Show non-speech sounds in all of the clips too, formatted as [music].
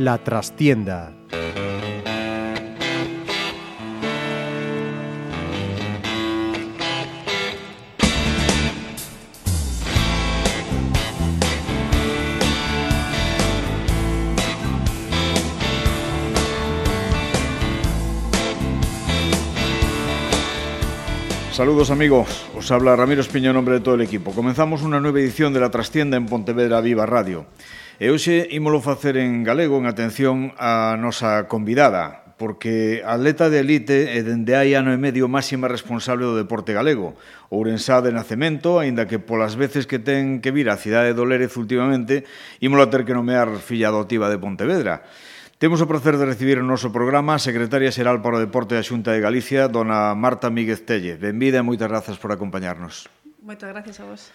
La trastienda Saludos amigos, os habla Ramiro Espiño en nombre de todo el equipo. Comenzamos unha nueva edición de La Trastienda en Pontevedra Viva Radio. E hoxe ímolo facer en galego en atención a nosa convidada, porque atleta de elite e dende hai ano e medio máxima responsable do deporte galego. Ourensá de nacemento, aínda que polas veces que ten que vir á cidade de Dolérez últimamente, ímolo a ter que nomear filla adotiva de Pontevedra. Temos o prazer de recibir o noso programa a Secretaria Xeral para o Deporte da Xunta de Galicia, dona Marta Míguez Telle. Benvida e moitas grazas por acompañarnos. Moitas gracias a vos.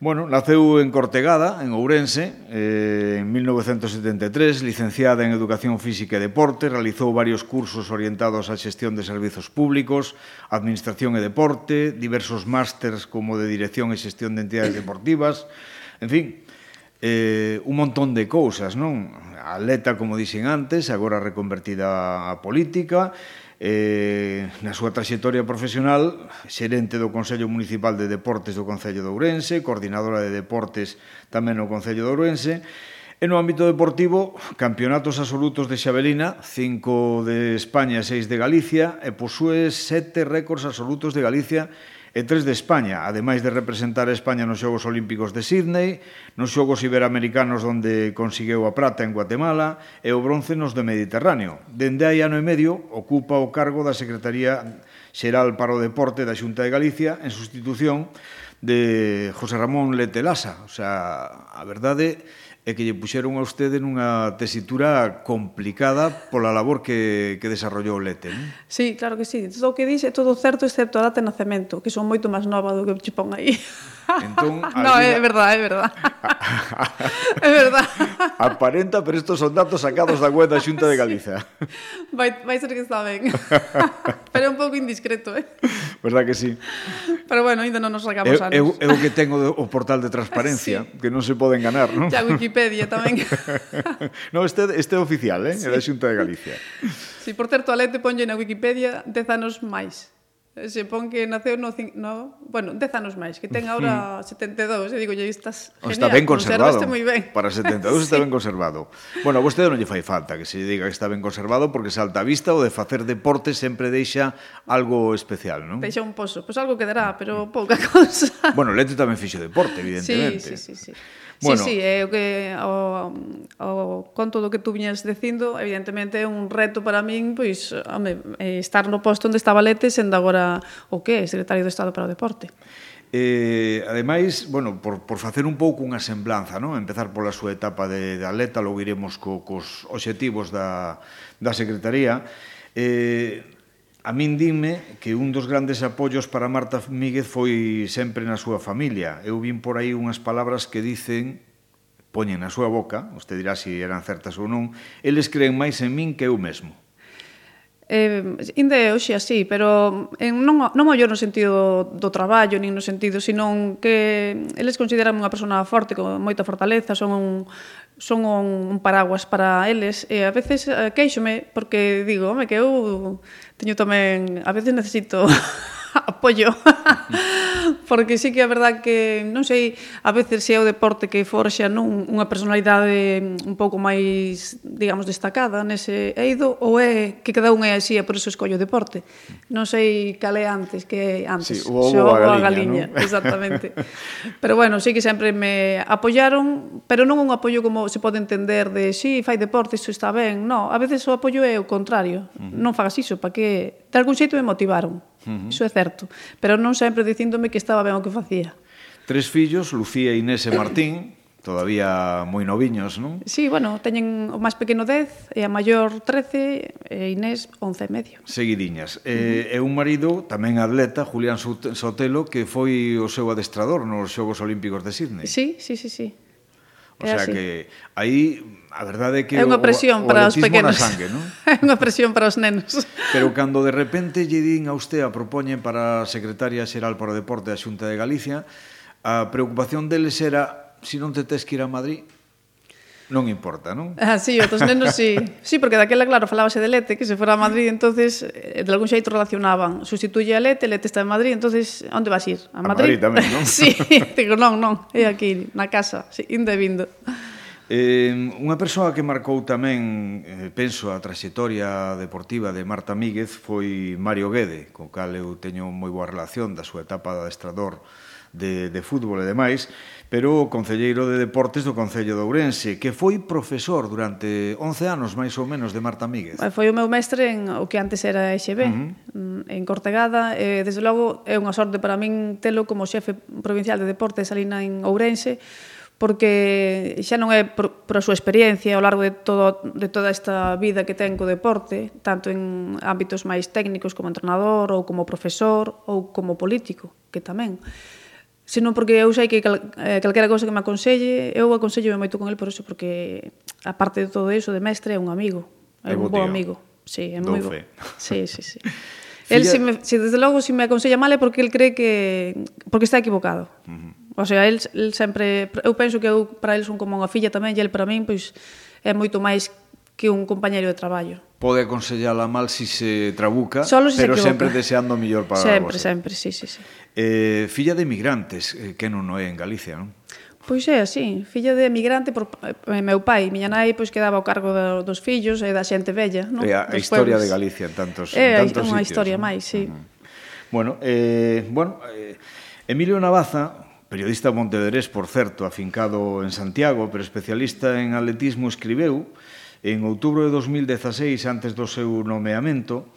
Bueno, naceu en Cortegada, en Ourense, eh, en 1973, licenciada en Educación Física e Deporte, realizou varios cursos orientados á xestión de servizos públicos, Administración e Deporte, diversos másters como de Dirección e Xestión de Entidades Deportivas, en fin, eh, un montón de cousas, non? Atleta, como dixen antes, agora reconvertida a política, eh, na súa trayectoria profesional, xerente do Consello Municipal de Deportes do Concello de Ourense, coordinadora de deportes tamén no Concello de Ourense, E no ámbito deportivo, campeonatos absolutos de Xabelina, 5 de España e 6 de Galicia, e posúe sete récords absolutos de Galicia e tres de España, ademais de representar a España nos Xogos Olímpicos de Sydney, nos Xogos Iberoamericanos onde conseguiu a prata en Guatemala e o bronce nos do Mediterráneo. Dende hai ano e medio ocupa o cargo da Secretaría Xeral para o Deporte da Xunta de Galicia en sustitución de José Ramón Letelasa. O sea, a verdade é e que lle puxeron a usted en unha tesitura complicada pola labor que, que desarrollou Lete, non? Sí, claro que sí. Todo o que dixe é todo certo excepto a data de nacemento, que son moito máis nova do que che pon aí. [laughs] Entón, [laughs] no, é verdade, é verdade. [laughs] é verdade. Aparenta, pero estos son datos sacados da web da Xunta de Galiza. Sí. Vai, vai ser que está ben. [laughs] pero é un pouco indiscreto, eh? Verdad que sí. Pero bueno, ainda non nos sacamos anos. Eu, eu que tengo o portal de transparencia, sí. que non se pode enganar, non? Ya Wikipedia tamén. no, este, este é oficial, eh? Sí. É da Xunta de Galicia. Si sí, por ter toalete ponlle na Wikipedia 10 anos máis. Se pon que naceu no, no bueno, 10 anos máis, que ten agora 72, e digo, lle estás genial, está ben conservado. moi ben. Para 72 [laughs] sí. está ben conservado. Bueno, vostede non lle fai falta que se lle diga que está ben conservado porque salta a vista o de facer deporte sempre deixa algo especial, non? Deixa un pozo, pois pues algo quedará, pero mm. pouca [laughs] cousa. Bueno, Lete tamén fixo deporte, evidentemente. Sí, sí, sí, sí. Bueno. Sí, sí, é o que o, o conto do que tú viñas dicindo, evidentemente é un reto para min, pois, home, eh, estar no posto onde estaba Lete sendo agora o que, secretario do Estado para o Deporte. Eh, ademais, bueno, por, por facer un pouco unha semblanza, non? empezar pola súa etapa de, de atleta, logo iremos co, cos obxectivos da, da Secretaría, eh, A min dime que un dos grandes apoios para Marta Míguez foi sempre na súa familia. Eu vin por aí unhas palabras que dicen poñen na súa boca, usted dirá se si eran certas ou non, eles creen máis en min que eu mesmo. Eh, inde hoxe así, pero en, non, non o no sentido do traballo, nin no sentido, senón que eles consideran unha persona forte, con moita fortaleza, son un, son un, un paraguas para eles, e a veces eh, queixome, porque digo, home, que eu teño tamén, a veces necesito [laughs] apoio [laughs] porque sí que é verdad que non sei, a veces se é o deporte que forxa non unha personalidade un pouco máis, digamos, destacada nese eido ou é que cada unha é así e por iso escollo o deporte. Non sei cal é antes, que é antes. Sí, o ovo a galiña, ¿no? [laughs] exactamente. pero bueno, sí que sempre me apoiaron, pero non un apoio como se pode entender de si sí, fai deporte, isto está ben. Non, a veces o apoio é o contrario. Uh -huh. Non fagas iso, para que de algún xeito me motivaron Uh -huh. Iso é certo. Pero non sempre dicíndome que estaba ben o que facía. Tres fillos, Lucía, Inés e Martín, [coughs] todavía moi noviños, non? Sí, bueno, teñen o máis pequeno 10 e a maior 13 e Inés 11 e medio. Seguidiñas. E, e un marido tamén atleta, Julián Sotelo, que foi o seu adestrador nos Xogos Olímpicos de Sydney. Sí, sí, sí, sí. O sea así. que aí A verdade é que é unha presión o, o para os pequenos. Sangue, non? [laughs] é unha presión para os nenos. Pero cando de repente lle din a usted a propoñen para a Secretaria Xeral para o Deporte da Xunta de Galicia, a preocupación deles era se si non te tes que ir a Madrid, Non importa, non? Ah, sí, outros nenos sí. Sí, porque daquela, claro, falábase de Lete, que se fora a Madrid, entonces eh, de algún xeito relacionaban. Sustituye a Lete, Lete está en Madrid, entonces onde vas ir? A Madrid? A Madrid tamén, non? [laughs] sí, digo, non, non, é aquí, na casa, sí, inde vindo. Eh, unha persoa que marcou tamén, eh, penso, a traxectoria deportiva de Marta Míguez foi Mario Guede, co cal eu teño moi boa relación da súa etapa de adestrador de, de fútbol e demais, pero o Concelleiro de Deportes do Concello de Ourense, que foi profesor durante 11 anos, máis ou menos, de Marta Míguez. Eh, foi o meu mestre en o que antes era EXB, uh -huh. Mm, en Cortegada. E, desde logo, é unha sorte para min telo como xefe provincial de deportes alina en Ourense, porque xa non é por, por a súa experiencia ao largo de, todo, de toda esta vida que ten co deporte, tanto en ámbitos máis técnicos como entrenador ou como profesor ou como político, que tamén. Senón porque eu sei que cal, eh, calquera cousa que me aconselle, eu aconsellome moito con el por eso, porque aparte de todo eso, de mestre é un amigo, é, é un bo amigo. Sí, é moi bo. Sí, sí, sí. [laughs] el, si, me, si desde logo, si me aconsella mal é porque el cree que... porque está equivocado. Uh -huh O sea, el, el sempre... Eu penso que eu para el son como unha filla tamén, e el para min, pois, é moito máis que un compañeiro de traballo. Pode aconsellala mal si se trabuca, Solo si pero se equivoca. sempre deseando o millor para sempre, vos. Sempre, sempre, sí, sí, sí. Eh, filla de emigrantes, eh, que non o é en Galicia, non? Pois é, así, filla de emigrante por eh, meu pai, miña nai pois quedaba ao cargo do, dos fillos e da xente vella, non? É a, a historia pueblos. de Galicia en tantos é, en tantos sitios. É unha historia non? máis, sí. Uh -huh. Bueno, eh, bueno, eh, Emilio Navaza Periodista Montederés, por certo, afincado en Santiago, pero especialista en atletismo, escribeu en outubro de 2016, antes do seu nomeamento,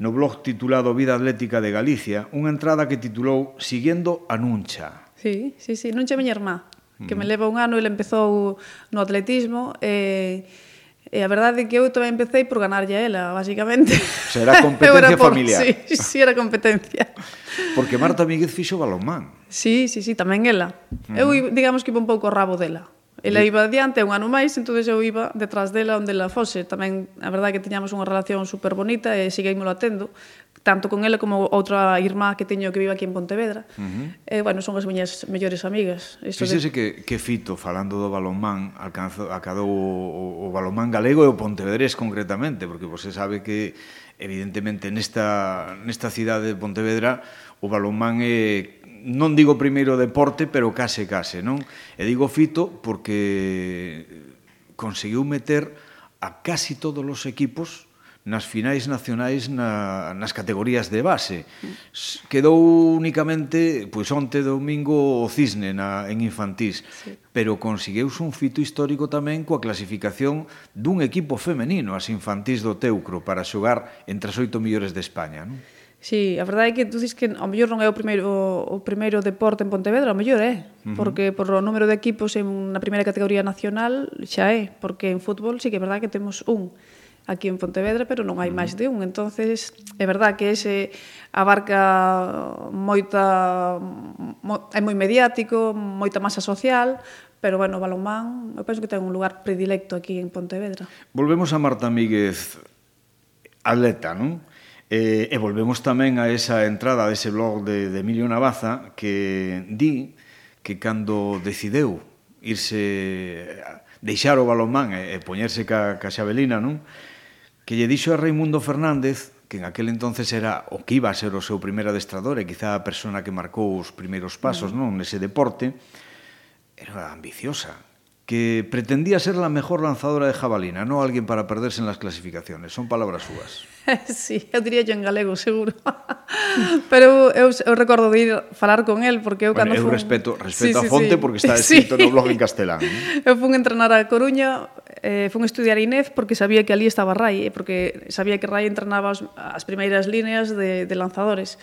no blog titulado Vida Atlética de Galicia, unha entrada que titulou Siguiendo a Nuncha. Sí, sí, sí, Nuncha miña irmá, que me mm. leva un ano, ele empezou no atletismo, e... Eh E a verdade é que eu tamén empecé por ganarlle a ela, basicamente. O sea, era [laughs] competencia era por, familiar. Sí, sí, era competencia. Porque Marta Míguez fixo balonmán. Sí, sí, sí, tamén ela. Uh -huh. Eu, digamos que iba un pouco rabo dela. Ela iba adiante un ano máis, entonces eu iba detrás dela onde ela fose. Tamén, a verdade é que tiñamos unha relación super bonita e seguímolo atendo, tanto con ela como outra irmá que teño que vive aquí en Pontevedra. Uh eh, -huh. E, bueno, son as miñas mellores amigas. Isto Fíxese de... que, que Fito, falando do balonmán, alcanzou, acadou o, o, o balonmán galego e o pontevedrés concretamente, porque você sabe que evidentemente nesta, nesta cidade de Pontevedra o balonmán é non digo primeiro deporte, pero case case, non? E digo Fito porque conseguiu meter a casi todos os equipos nas finais nacionais na, nas categorías de base. Quedou únicamente, pois onte domingo, o Cisne na, en infantís, sí. pero conseguius un fito histórico tamén coa clasificación dun equipo femenino as infantís do Teucro para xogar entre as oito millores de España, non? Sí, a verdade é que tú dices que ao mellor non é o primeiro o primeiro deporte en Pontevedra, ao mellor é, uh -huh. porque por o número de equipos en na primeira categoría nacional xa é, porque en fútbol sí que é verdade que temos un. Uh aquí en Pontevedra, pero non hai máis de un. Entonces, é verdad que ese abarca moita mo, é moi mediático, moita masa social, pero bueno, o balonmán, eu penso que ten un lugar predilecto aquí en Pontevedra. Volvemos a Marta Míguez, atleta, non? E, e volvemos tamén a esa entrada dese blog de, de Emilio Navaza que di que cando decideu irse deixar o balonmán e, e poñerse ca, ca Xabelina, non? que lle dixo a Raimundo Fernández que en aquel entonces era o que iba a ser o seu primeiro adestrador e quizá a persona que marcou os primeiros pasos mm. non nese deporte, era ambiciosa que pretendía ser la mejor lanzadora de jabalina, no alguien para perderse en las clasificaciones. Son palabras súas. [laughs] Sí, eu diría yo en galego, seguro. [laughs] Pero eu, eu recordo de ir falar con el porque eu bueno, cando eu fun... respeto, respeto sí, a fonte sí, porque está [laughs] escrito sí. no blog en castelán. ¿eh? Eu fun entrenar a Coruña, eh, fun estudiar a Inés porque sabía que ali estaba Rai, eh, porque sabía que Rai entrenaba as, as primeiras líneas de, de lanzadores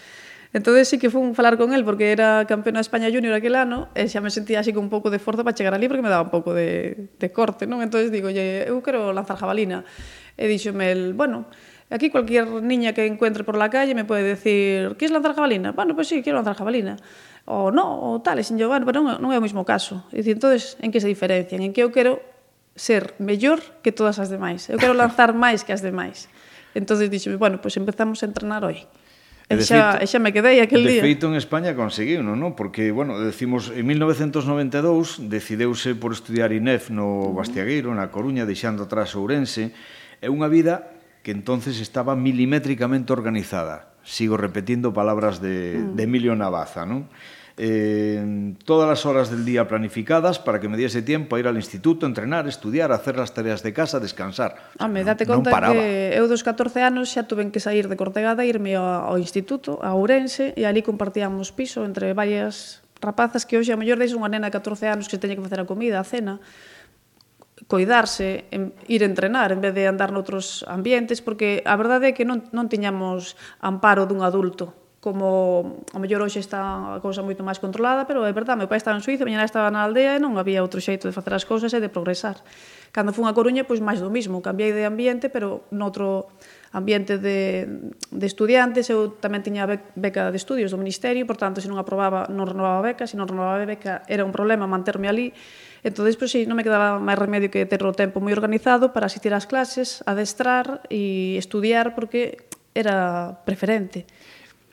entonces sí que fun falar con el porque era campeona de España Junior aquel ano e xa me sentía así con un pouco de forza para chegar ali porque me daba un pouco de, de corte, non? entonces digo, eu quero lanzar jabalina. E díxome el, bueno, Aquí cualquier niña que encuentre por la calle me puede decir ¿Quieres lanzar jabalina? Bueno, pues sí, quiero lanzar jabalina. o no, o tal, e sin yo, bueno, pero non, non é o mesmo caso. E dicir, entonces, en que se diferencian? En que eu quero ser mellor que todas as demais. Eu quero lanzar máis que as demais. Entonces dixeme, bueno, pois pues empezamos a entrenar hoy. E xa, feito, e xa me quedei aquel de día. De feito, en España conseguiu, non? Porque, bueno, decimos, en 1992 decideuse por estudiar INEF no Bastiagueiro, na Coruña, deixando atrás Ourense, é unha vida que entonces estaba milimétricamente organizada. Sigo repetindo palabras de, mm. de Emilio Navaza, non? eh, todas as horas del día planificadas para que me diese tiempo a ir al instituto, entrenar, estudiar, hacer las tareas de casa, descansar. Home, me date non, conta non que eu dos 14 anos xa tuven que sair de Cortegada e irme ao, ao instituto, a Ourense, e ali compartíamos piso entre varias rapazas que hoxe a mellor deixa unha nena de 14 anos que teña que facer a comida, a cena, coidarse, en, ir a entrenar en vez de andar noutros ambientes, porque a verdade é que non, non tiñamos amparo dun adulto como a mellor hoxe está a cousa moito máis controlada, pero é verdade, meu pai estaba en Suiza, miña estaba na aldea e non había outro xeito de facer as cousas e de progresar. Cando fun a Coruña, pois máis do mismo, cambiei de ambiente, pero noutro ambiente de, de estudiantes, eu tamén tiña beca de estudios do Ministerio, por tanto, se non aprobaba, non renovaba beca, se non renovaba beca, era un problema manterme ali, entón, pois, si, non me quedaba máis remedio que ter o tempo moi organizado para asistir ás clases, adestrar e estudiar, porque era preferente.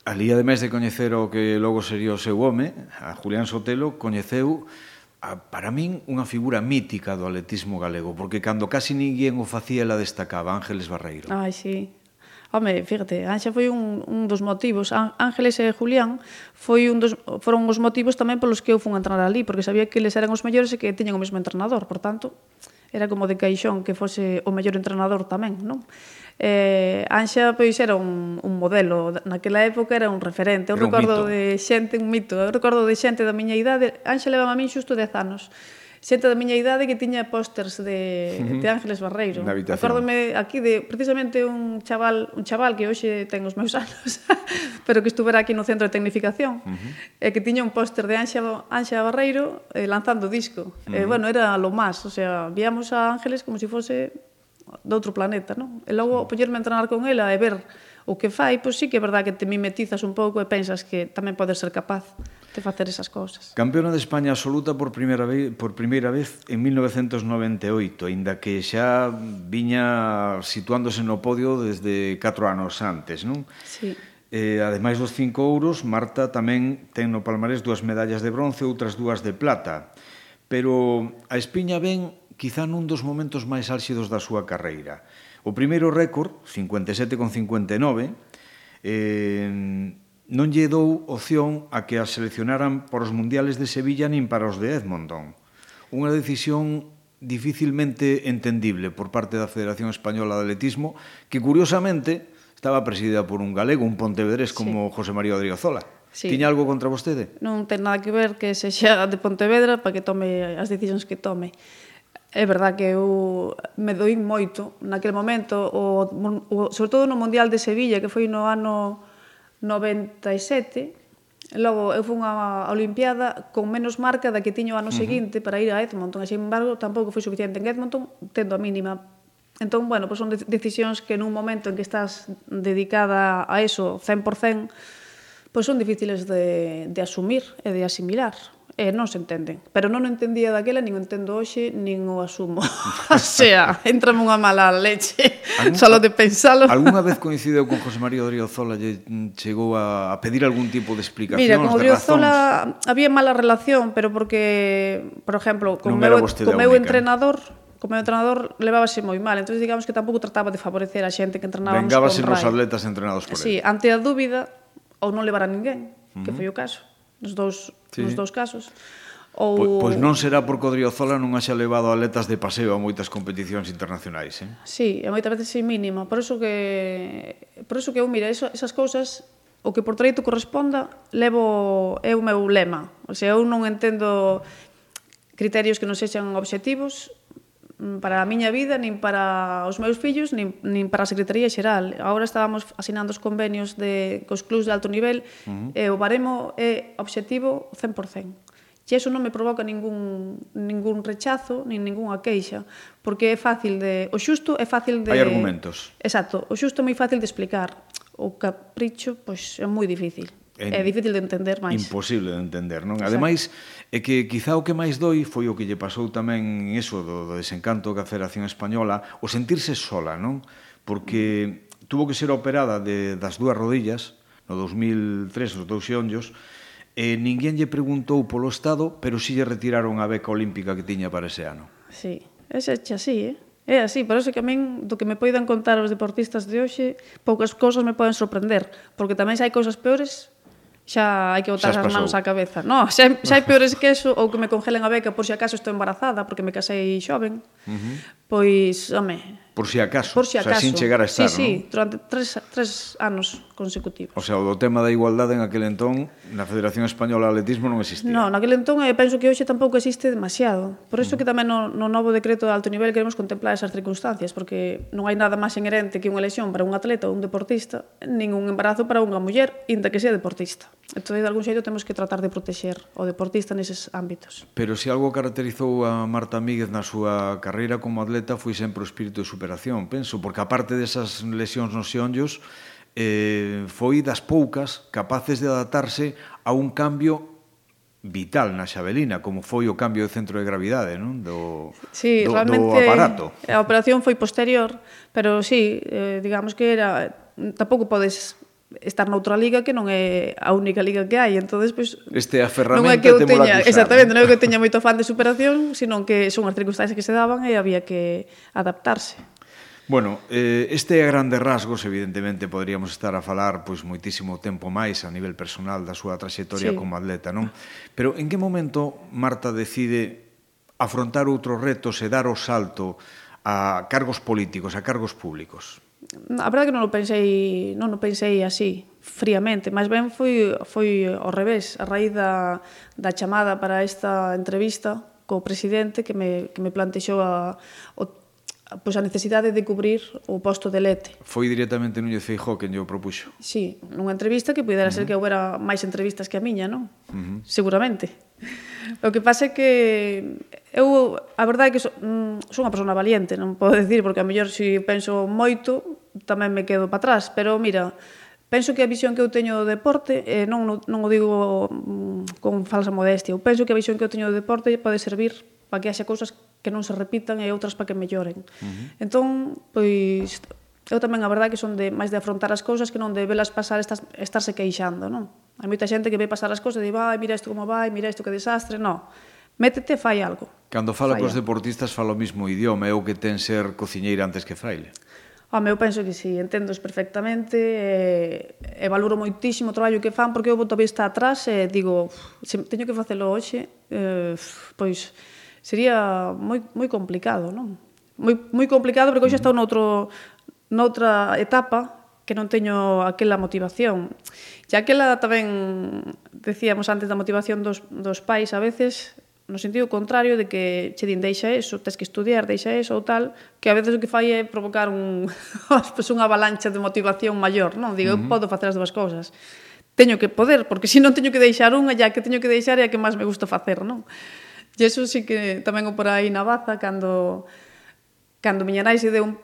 Ali, ademais de coñecer o que logo sería o seu home, a Julián Sotelo, coñeceu, a, para min, unha figura mítica do atletismo galego, porque cando casi ninguén o facía, ela destacaba, Ángeles Barreiro. Ai, sí. Home, fíjate, Anxa foi un, un dos motivos. Ángeles e Julián foi un dos, foron os motivos tamén polos que eu fun entrenar ali, porque sabía que eles eran os mellores e que tiñan o mesmo entrenador, por tanto, era como de caixón que fose o mellor entrenador tamén, non? Eh, Anxa pois era un, un modelo, naquela época era un referente. Eu era recordo de xente, un mito, eu recordo de xente da miña idade, Anxa leva a min xusto 10 anos. Xente da miña idade que tiña pósters de, uh -huh. de Ángeles Barreiro. Acórdome aquí de precisamente un chaval, un chaval que hoxe ten os meus [laughs] anos, pero que estuvera aquí no centro de tecnificación, uh -huh. e que tiña un póster de Anxa, Anxa Barreiro eh, lanzando disco. Uh -huh. eh, bueno, era lo máis, o sea, víamos a Ángeles como se si fose de outro planeta, non? E logo poñerme a entrenar con ela e ver o que fai, pois sí que é verdade que te mimetizas un pouco e pensas que tamén podes ser capaz de facer esas cousas. Campeona de España absoluta por primeira vez, por primeira vez en 1998, aínda que xa viña situándose no podio desde 4 anos antes, non? Sí. Eh, ademais dos cinco ouros, Marta tamén ten no palmarés dúas medallas de bronce, outras dúas de plata. Pero a Espiña ven quizá nun dos momentos máis álxidos da súa carreira. O primeiro récord, 57,59, eh, non lle dou opción a que a seleccionaran para os mundiales de Sevilla nin para os de Edmonton. Unha decisión dificilmente entendible por parte da Federación Española de Atletismo, que curiosamente estaba presidida por un galego, un pontevedrés como sí. José María Odriozola. Sí. Tiña algo contra vostede? Non ten nada que ver que se xa de Pontevedra para que tome as decisións que tome é verdad que eu me doí moito naquele momento, o, o, sobre todo no Mundial de Sevilla, que foi no ano 97, logo eu fui a Olimpiada con menos marca da que tiño o ano uh -huh. seguinte para ir a Edmonton, e, sin embargo, tampouco foi suficiente en Edmonton, tendo a mínima. Entón, bueno, pois son decisións que nun momento en que estás dedicada a eso 100%, pois son difíciles de, de asumir e de asimilar. E non se entenden. Pero non o entendía daquela, nin o entendo hoxe, nin o asumo. [laughs] o sea, [laughs] entrame unha mala leche, só de pensalo. Alguna vez [laughs] coincideu con José María Odriozola lle mm, chegou a, a pedir algún tipo de explicacións, Mira, con Odriozola había mala relación, pero porque, por exemplo, con meu, con meu entrenador, como entrenador levábase moi mal, entón digamos que tampouco trataba de favorecer a xente que entrenábamos Vengábase con nos atletas entrenados por sí, él. Sí, ante a dúbida ou non levar a ninguén, uh -huh. que foi o caso nos dous, sí. nos dous casos. Ou... pois, pois non será por Codriozola non haxa levado aletas de paseo a moitas competicións internacionais, eh? Sí, e moitas veces sí mínima. Por iso que, por iso que eu, mira, eso, esas cousas o que por treito corresponda, levo é o meu lema. O sea, eu non entendo criterios que non sexan obxectivos, Mm, para a miña vida, nin para os meus fillos, nin, nin para a Secretaría Xeral. Agora estábamos asinando os convenios de, cos clubs de alto nivel uh -huh. e o baremo é obxectivo 100%. E iso non me provoca ningún, ningún rechazo, nin ningunha queixa, porque é fácil de... O xusto é fácil de... Hai argumentos. Exacto, o xusto é moi fácil de explicar. O capricho, pois, é moi difícil. É, é difícil de entender máis. Imposible de entender, non? Exacto. Ademais, é que quizá o que máis doi foi o que lle pasou tamén eso do, do desencanto da Federación Española, o sentirse sola, non? Porque tuvo que ser operada de, das dúas rodillas, no 2003, os dous xeonllos, e ninguén lle preguntou polo Estado, pero si sí lle retiraron a beca olímpica que tiña para ese ano. Sí, ese é así, eh? É así, por eso que a min, do que me poidan contar os deportistas de hoxe, poucas cousas me poden sorprender, porque tamén hai cousas peores xa hai que botar as mans á cabeza. No, xa, xa hai peores que eso, ou que me congelen a beca por se si acaso estou embarazada, porque me casei xoven. Uh -huh. Pois, home... Por si acaso, por si acaso. o sea, sin chegar a estar, sí, sí, durante tres, tres anos consecutivos. O sea, o tema da igualdade en aquel entón, na Federación Española de Atletismo non existía. Non, naquele entón eh, penso que hoxe tampouco existe demasiado. Por iso que mm. tamén no, no novo decreto de alto nivel queremos contemplar esas circunstancias, porque non hai nada máis inherente que unha lesión para un atleta ou un deportista, nin un embarazo para unha muller, inda que sea deportista. Entón, de algún xeito, temos que tratar de protexer o deportista neses ámbitos. Pero se algo caracterizou a Marta Míguez na súa carreira como atleta, atleta foi sempre o espírito de superación, penso, porque aparte desas lesións nos xeonllos, eh, foi das poucas capaces de adaptarse a un cambio vital na xabelina, como foi o cambio de centro de gravidade, non? Do, sí, do, do aparato. A operación foi posterior, pero sí, eh, digamos que era tampouco podes estar noutra liga que non é a única liga que hai, entonces pois este a ferramenta non é que eu teña, exactamente, non é que eu teña moito fan de superación, senón que son as circunstancias que se daban e había que adaptarse. Bueno, eh, este é grandes rasgos, evidentemente, poderíamos estar a falar pois moitísimo tempo máis a nivel personal da súa traxectoria sí. como atleta, non? Pero en que momento Marta decide afrontar outros retos e dar o salto a cargos políticos, a cargos públicos? a verdade que non o pensei, non o pensei así fríamente, máis ben foi foi ao revés, a raíz da da chamada para esta entrevista co presidente que me que me plantexou a o pois a necesidade de cubrir o posto de Lete. Foi directamente Núñez Feijó quen lle propuxo. Sí, nunha entrevista que pudera uh -huh. ser que houbera máis entrevistas que a miña, non? Uh -huh. Seguramente. O que pasa é que eu, a verdade é que son, mm, son unha persona valiente, non podo decir, porque a mellor se si penso moito, tamén me quedo para atrás, pero mira, penso que a visión que eu teño do deporte, eh, non, non, non o digo mm, con falsa modestia, eu penso que a visión que eu teño do deporte pode servir para que haxa cousas que non se repitan e outras para que melloren. Uh -huh. Entón, pois, eu tamén a verdade que son de máis de afrontar as cousas que non de velas pasar estas, estarse queixando, non? Hai moita xente que ve pasar as cousas e di, vai, mira isto como vai, mira isto que desastre, non. Métete, fai algo. Cando fala cos deportistas fala o mismo idioma, é o que ten ser cociñeira antes que fraile. Home, eu penso que si, sí, entendos perfectamente e, e valoro moitísimo o traballo que fan porque eu boto a vista atrás e digo, se teño que facelo hoxe, eh, pois sería moi, moi complicado, non? moi, moi complicado porque hoxe está -huh. noutro, noutra etapa que non teño aquela motivación. E aquela tamén, decíamos antes da motivación dos, dos pais, a veces no sentido contrario de que che din deixa eso, tens que estudiar, deixa eso ou tal, que a veces o que fai é provocar un, [laughs] pues, unha avalancha de motivación maior, non? Digo, uh -huh. eu podo facer as dúas cousas. Teño que poder, porque se non teño que deixar unha, ya que teño que deixar é a que máis me gusta facer, non? E eso sí que tamén o por aí na baza, cando, cando miña nai se deu un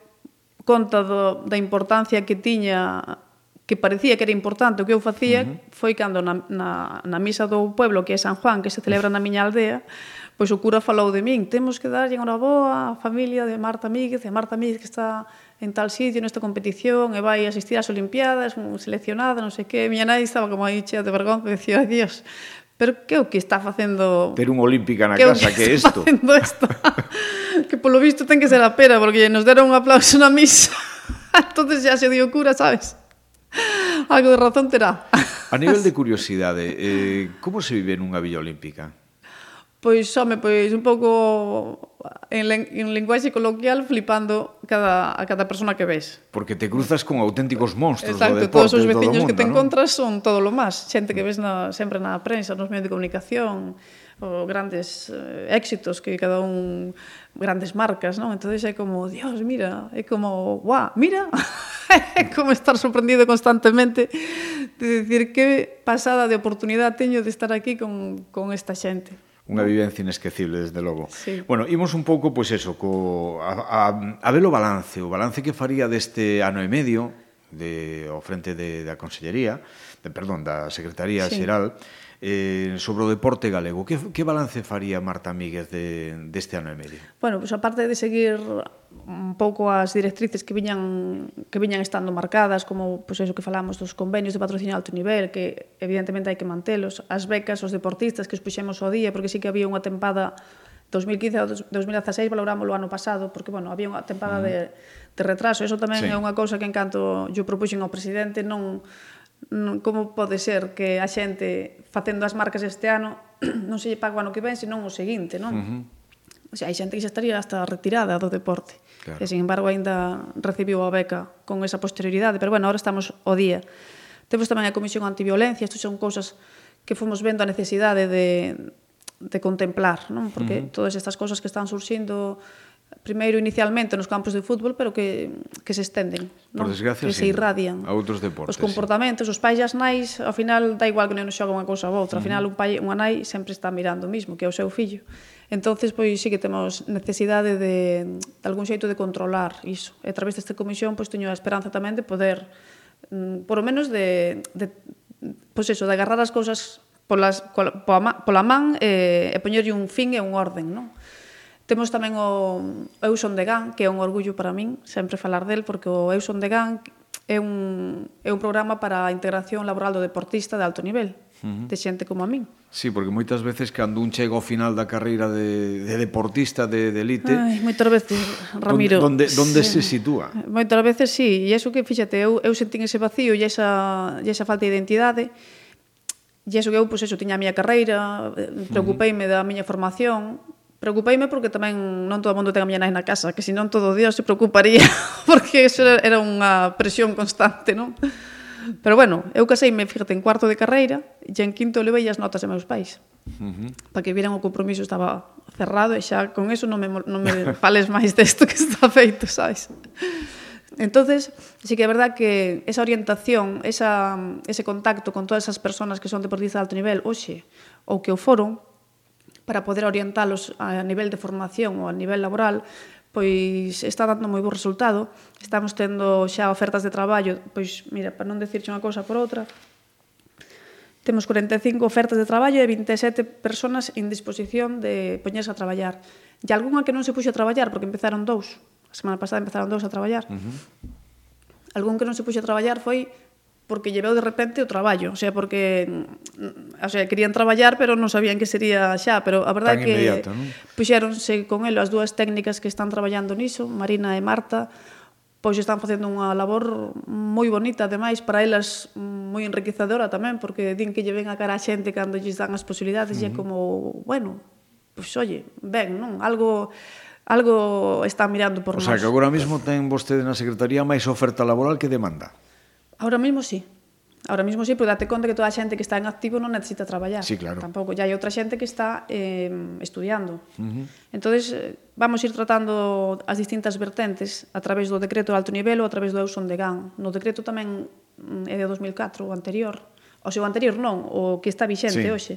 conta do, da importancia que tiña que parecía que era importante o que eu facía uh -huh. foi cando na, na, na misa do pueblo que é San Juan, que se celebra na miña aldea pois o cura falou de min temos que darlle unha boa a familia de Marta Míguez e Marta Míguez que está en tal sitio nesta competición e vai asistir ás Olimpiadas seleccionada, non sei que miña nai estaba como aí chea de vergonza e [laughs] dicía, Dios, pero que o que está facendo... Ter un olímpica na que casa, que é isto? Facendo isto? [laughs] que polo visto ten que ser a pera, porque nos deron un aplauso na misa. [laughs] entonces ya se dio cura, sabes? Algo de razón terá. A nivel de [laughs] curiosidade, eh, como se vive nunha villa olímpica? Pois, home, pois un pouco en, en linguaxe coloquial flipando cada, a cada persona que ves. Porque te cruzas con auténticos monstruos Exacto, do deporte, todos os veciños mundo, que te ¿no? encontras son todo lo máis. Xente que mm. ves na, sempre na prensa, nos medios de comunicación, o grandes eh, éxitos que cada un grandes marcas, non? Entonces é como, Dios, mira, é como, guau, mira, [laughs] é como estar sorprendido constantemente de decir que pasada de oportunidade teño de estar aquí con, con esta xente. Unha vivencia inesquecible, desde logo. Sí. Bueno, imos un pouco, pois eso, co, a, a, a ver o balance, o balance que faría deste ano e medio de, ao frente de, da Consellería, de, perdón, da Secretaría sí. Xeral, eh, sobre o deporte galego. Que, que balance faría Marta Míguez de, deste ano e medio? Bueno, pues, aparte de seguir un pouco as directrices que viñan que viñan estando marcadas, como pois pues, eso que falamos dos convenios de patrocinio alto nivel, que evidentemente hai que mantelos, as becas os deportistas que os puxemos ao día, porque sí que había unha tempada 2015 ao 2016 valorámoslo ano pasado porque bueno, había unha tempada mm. de, de retraso, eso tamén sí. é unha cousa que en canto yo propuxen ao presidente non como pode ser que a xente facendo as marcas este ano [clears throat] non se lle paga o ano que ven, senón o seguinte, non? Uh -huh. O sea, hai xente que xa estaría hasta retirada do deporte. Claro. E, sin embargo, aínda recibiu a beca con esa posterioridade. Pero, bueno, ahora estamos o día. Temos tamén a Comisión Antiviolencia. Isto son cousas que fomos vendo a necesidade de, de contemplar, non? Porque uh -huh. todas estas cousas que están surxindo primeiro inicialmente nos campos de fútbol, pero que, que se estenden, Por non? desgracia, que sí, se irradian. A outros deportes. Os comportamentos, sí. os pais e as nais, ao final dá igual que non xoga unha cousa ou outra, ao final un pai unha nai sempre está mirando o mismo, que é o seu fillo. Entonces, pois sí que temos necesidade de, de algún xeito de controlar iso. E a través desta comisión, pois teño a esperanza tamén de poder, mm, por o menos de, de pois eso, de agarrar as cousas polas, pola, pola man e, e poñerlle un fin e un orden, non? Temos tamén o Euson de GAN, que é un orgullo para min sempre falar del, porque o Euson de GAN é un, é un programa para a integración laboral do deportista de alto nivel, uh -huh. de xente como a min. Sí, porque moitas veces cando un chega ao final da carreira de, de deportista de, de elite... Ai, moitas veces, Ramiro... Donde, donde, donde sí. se sitúa? Moitas veces sí, e iso que, fíxate, eu, eu sentín ese vacío e esa, e esa falta de identidade, e iso que eu, pois, pues, eso, tiña a miña carreira, preocupeime uh -huh. da miña formación, preocupeime porque tamén non todo o mundo ten a miña nai na casa, que senón todo o día se preocuparía, [laughs] porque eso era unha presión constante, non? Pero bueno, eu caseime, fíjate, en cuarto de carreira, e en quinto levei as notas de meus pais. Uh -huh. Para que vieran o compromiso estaba cerrado e xa con eso non me, non me [laughs] fales máis desto que está feito, sabes? Entonces, sí que é verdad que esa orientación, esa, ese contacto con todas esas personas que son deportistas de alto nivel, oxe, ou que o foron, para poder orientalos a nivel de formación ou a nivel laboral, pois está dando moi bo resultado. Estamos tendo xa ofertas de traballo, pois mira, para non decirche unha cousa por outra, temos 45 ofertas de traballo e 27 personas en disposición de poñerse a traballar. E algunha que non se puxo a traballar porque empezaron dous. A semana pasada empezaron dous a traballar. Uh -huh. Algún que non se puxo a traballar foi porque lleveu de repente o traballo, o sea, porque mm, o sea, querían traballar, pero non sabían que sería xa, pero a verdade é que inmediato, ¿no? puxéronse con elo as dúas técnicas que están traballando niso, Marina e Marta, pois están facendo unha labor moi bonita, ademais, para elas mm, moi enriquecedora tamén, porque din que lle ven a cara a xente cando lles dan as posibilidades, uh -huh. e é como, bueno, pois oye, ben, non? Algo algo está mirando por nós. O sea, que agora mesmo ten vostede na Secretaría máis oferta laboral que demanda. Ahora mismo sí. Ahora mismo sí, pero date conta que toda a xente que está en activo non necesita traballar. Sí, claro. Tampouco, ya hai outra xente que está eh, estudiando. Uh -huh. Entón, vamos ir tratando as distintas vertentes a través do decreto de alto nivel ou a través do Euson de GAN. No decreto tamén mm, é de 2004, o anterior. O seu anterior non, o que está vixente sí. hoxe.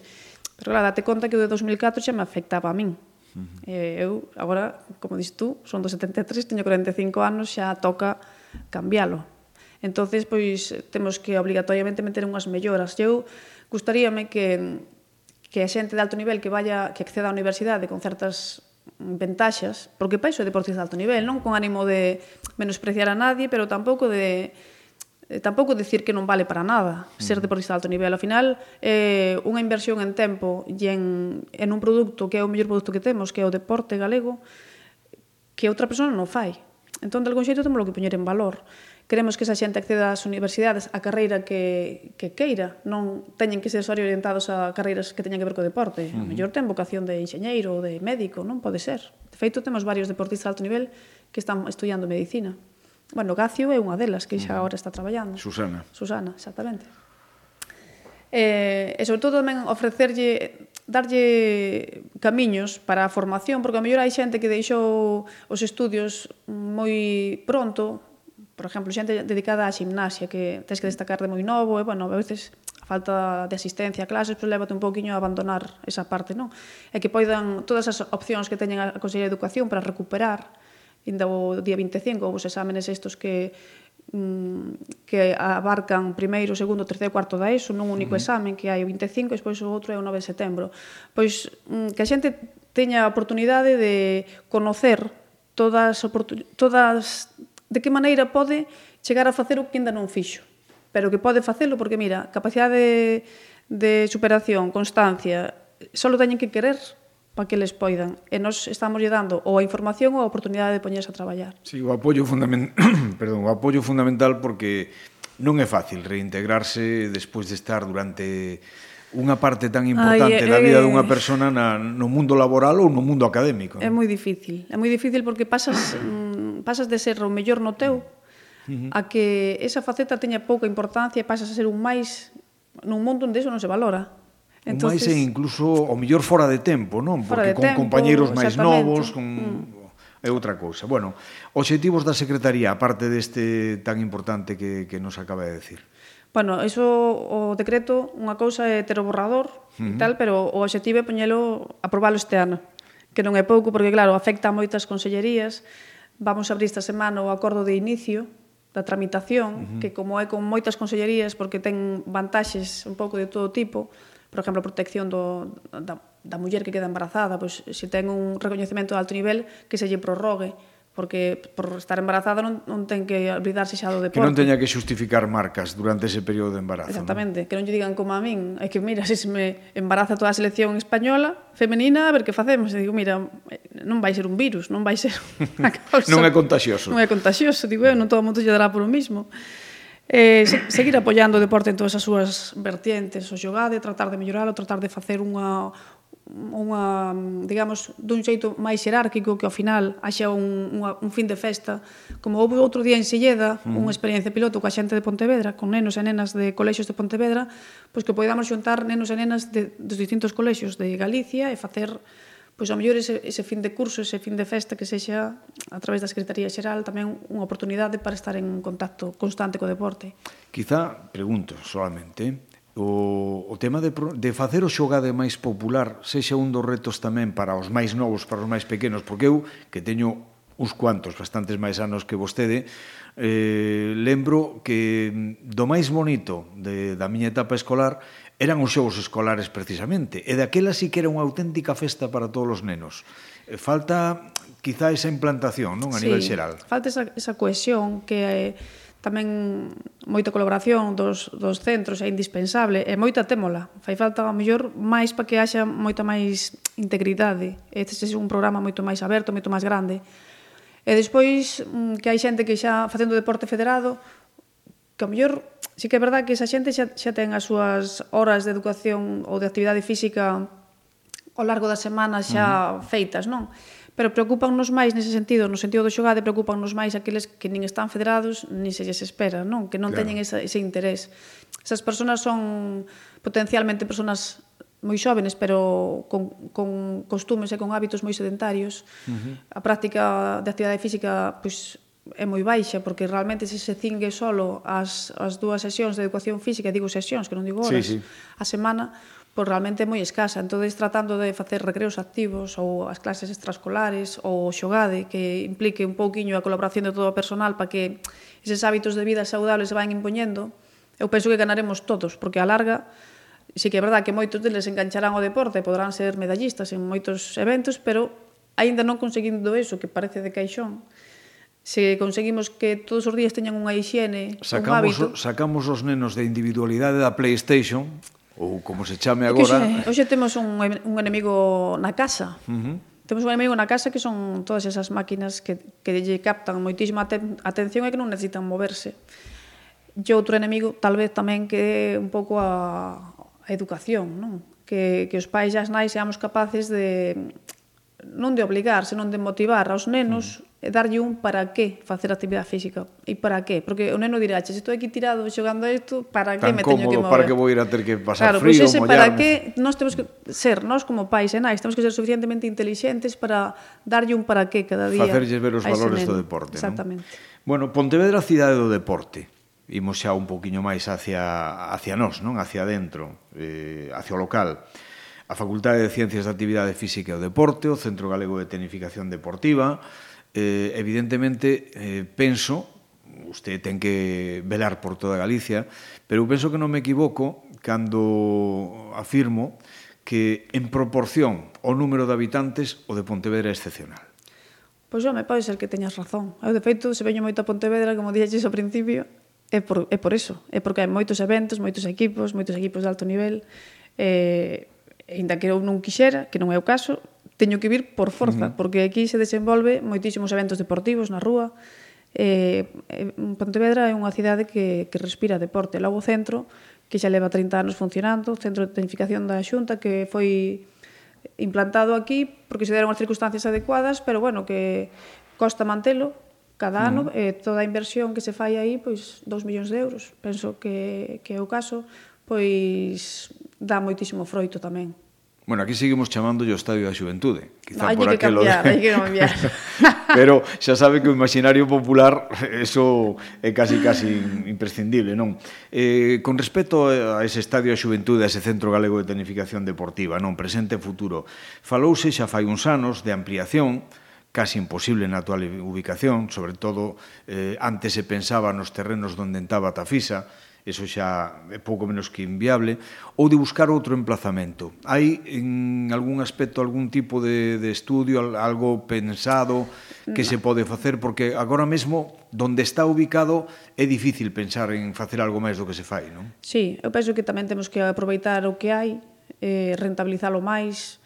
Pero claro, date conta que o de 2004 xa me afectaba a min. Uh -huh. eh, eu, agora, como dis tú, son do 73, teño 45 anos, xa toca cambiálo entonces pois temos que obligatoriamente meter unhas melloras. Eu gustaríame que que a xente de alto nivel que vaya que acceda á universidade con certas ventaxas, porque para iso é deportista de alto nivel, non con ánimo de menospreciar a nadie, pero tampouco de eh, tampouco decir que non vale para nada ser deportista de alto nivel. Ao final, é eh, unha inversión en tempo e en, en un produto que é o mellor produto que temos, que é o deporte galego, que outra persona non fai. Entón, de algún xeito, temos que poñer en valor. Queremos que esa xente acceda ás universidades a carreira que, que queira. Non teñen que ser só orientados a carreiras que teñan que ver co deporte. Uh -huh. A mellor ten vocación de enxeñeiro ou de médico, non pode ser. De feito, temos varios deportistas de alto nivel que están estudiando medicina. Bueno, Gacio é unha delas que xa agora está traballando. Susana. Susana, exactamente. Eh, e sobre todo tamén ofrecerlle darlle camiños para a formación, porque a mellor hai xente que deixou os estudios moi pronto, por exemplo, xente dedicada á ximnasia que tens que destacar de moi novo, e, bueno, a veces a falta de asistencia a clases, pois lévate un pouquiño a abandonar esa parte, non? E que poidan todas as opcións que teñen a Consellería de Educación para recuperar ainda o día 25 os exámenes estos que Mm, que abarcan primeiro, segundo, terceiro e cuarto da ESO nun único uh -huh. examen que hai o 25 e despois o outro é o 9 de setembro. Pois mm, que a xente teña a oportunidade de conocer todas todas de que maneira pode chegar a facer o que ainda non fixo, pero que pode facelo porque mira, capacidade de, de superación, constancia, só teñen que querer para que les poidan. E nós estamos lle dando ou a información ou a oportunidade de poñerse a traballar. Sí, o apoio fundamental, [clears throat] perdón, o apoio fundamental porque non é fácil reintegrarse despois de estar durante unha parte tan importante da eh, vida eh. dunha persona na, no mundo laboral ou no mundo académico. É moi difícil, é moi difícil porque pasas mm, pasas de ser o mellor no teu uh -huh. a que esa faceta teña pouca importancia e pasas a ser un máis nun mundo onde eso non se valora. Entonces, o máis é incluso o mellor fora de tempo, non? Porque con tempo, compañeiros máis novos, con mm. é outra cousa. Bueno, obxectivos da Secretaría, aparte deste tan importante que, que nos acaba de decir. Bueno, iso o decreto, unha cousa é ter o borrador uh -huh. e tal, pero o obxectivo é poñelo aprobalo este ano, que non é pouco porque claro, afecta a moitas consellerías. Vamos a abrir esta semana o acordo de inicio da tramitación, uh -huh. que como é con moitas consellerías porque ten vantaxes un pouco de todo tipo, por exemplo, a protección do, da, da muller que queda embarazada, pois se ten un recoñecemento de alto nivel que se lle prorrogue, porque por estar embarazada non, non ten que olvidarse xa do deporte. Que non teña que xustificar marcas durante ese período de embarazo. Exactamente, ¿no? que non lle digan como a min, é que mira, se me embaraza toda a selección española, femenina, a ver que facemos. E digo, mira, non vai ser un virus, non vai ser [laughs] unha causa. non é contagioso. Non é contagioso, digo, eu, non todo o mundo lle dará por o mismo eh, seguir apoiando o deporte en todas as súas vertientes, o xogade, tratar de melloralo, tratar de facer unha unha, digamos, dun xeito máis xerárquico que ao final haxa un, unha, un fin de festa. Como houve outro día en Silleda, mm. unha experiencia piloto coa xente de Pontevedra, con nenos e nenas de colexios de Pontevedra, pois que podamos xuntar nenos e nenas de, dos distintos colexios de Galicia e facer pois ao mellor ese, ese fin de curso, ese fin de festa que sexa a través da Secretaría Xeral tamén unha oportunidade para estar en contacto constante co deporte. Quizá, pregunto solamente, o, o tema de, de facer o xogade máis popular sexa un dos retos tamén para os máis novos, para os máis pequenos, porque eu, que teño uns cuantos, bastantes máis anos que vostede, eh, lembro que do máis bonito de, da miña etapa escolar eran os xogos escolares precisamente, e daquela sí que era unha auténtica festa para todos os nenos. Eh, falta quizá esa implantación, non, a sí, nivel xeral. Falta esa, esa cohesión que é tamén moita colaboración dos, dos centros é indispensable e moita témola. Fai falta a mellor máis para que haxa moita máis integridade. Este é un programa moito máis aberto, moito máis grande. E despois mm, que hai xente que xa facendo deporte federado que a mellor Sí que é verdad que esa xente xa, xa ten as súas horas de educación ou de actividade física ao largo da semana xa uh -huh. feitas, non? Pero preocupannos máis nese sentido, no sentido do xogade, preocupannos máis aqueles que nin están federados, nin se lles espera, non? Que non claro. teñen esa, ese interés. Esas persoas son potencialmente persoas moi xóvenes, pero con, con costumes e con hábitos moi sedentarios. Uh -huh. A práctica de actividade física pois, é moi baixa, porque realmente se se cingue solo as, as dúas sesións de educación física, digo sesións, que non digo horas, sí, sí. a semana, pois realmente é moi escasa. Entón, tratando de facer recreos activos ou as clases extraescolares ou xogade que implique un pouquiño a colaboración de todo o personal para que eses hábitos de vida saudables se van impoñendo, eu penso que ganaremos todos, porque a larga sí que é verdad que moitos deles engancharán ao deporte, podrán ser medallistas en moitos eventos, pero aínda non conseguindo eso que parece de caixón, se conseguimos que todos os días teñan unha higiene, sacamos, un hábito... Sacamos os nenos de individualidade da Playstation, ou como se chame agora... Que hoxe, hoxe temos un, un enemigo na casa. Uh -huh. Temos un enemigo na casa que son todas esas máquinas que, que lle captan moitísima aten atención e que non necesitan moverse. E outro enemigo, tal vez tamén, que é un pouco a, a educación, non? Que, que os pais e as nais seamos capaces de non de obligar, senón de motivar aos nenos uh -huh darlle un para qué facer actividade física e para qué, porque o neno dirá, se estou aquí tirado xogando isto, para que Tan me teño que mover? para que vou ir a ter que pasar claro, frío, pues ese para que nós temos que ser, nós como pais e nais, temos que ser suficientemente inteligentes para darlle un para qué cada día. Facerlles ver os valores do deporte, Exactamente. Non? Bueno, Pontevedra cidade do deporte. Imos xa un poquinho máis hacia hacia nós, non? Hacia dentro, eh, hacia o local. A Facultade de Ciencias da Actividade Física e o Deporte, o Centro Galego de Tenificación Deportiva, eh, evidentemente, eh, penso, usted ten que velar por toda Galicia, pero penso que non me equivoco cando afirmo que en proporción ao número de habitantes o de Pontevedra é excepcional. Pois home, pode ser que teñas razón. Eu, de feito, se veño moito a Pontevedra, como dixeches ao principio, é por, é por eso. É porque hai moitos eventos, moitos equipos, moitos equipos de alto nivel. Eh, ainda que eu non quixera, que non é o caso, teño que vir por forza, uh -huh. porque aquí se desenvolve moitísimos eventos deportivos na rúa. Eh, Pontevedra é unha cidade que, que respira deporte. Logo o centro, que xa leva 30 anos funcionando, o centro de tecnificación da Xunta, que foi implantado aquí porque se deron as circunstancias adecuadas, pero bueno, que costa mantelo cada ano, eh, toda a inversión que se fai aí, pois 2 millóns de euros, penso que, que é o caso, pois dá moitísimo froito tamén. Bueno, aquí seguimos chamando o Estadio da Xuventude. Quizá no, por que aquelo cambiar, de... hai que cambiar. [laughs] Pero xa sabe que o imaginario popular eso é casi casi imprescindible, non? Eh, con respecto a ese Estadio da Xuventude, a ese Centro Galego de Tecnificación Deportiva, non? Presente e futuro. Falouse xa fai uns anos de ampliación, casi imposible na actual ubicación, sobre todo eh, antes se pensaba nos terrenos onde entaba Tafisa, eso xa é pouco menos que inviable, ou de buscar outro emplazamento. Hai en algún aspecto, algún tipo de, de estudio, algo pensado que no. se pode facer? Porque agora mesmo, donde está ubicado, é difícil pensar en facer algo máis do que se fai, non? Sí, eu penso que tamén temos que aproveitar o que hai, eh, rentabilizalo máis,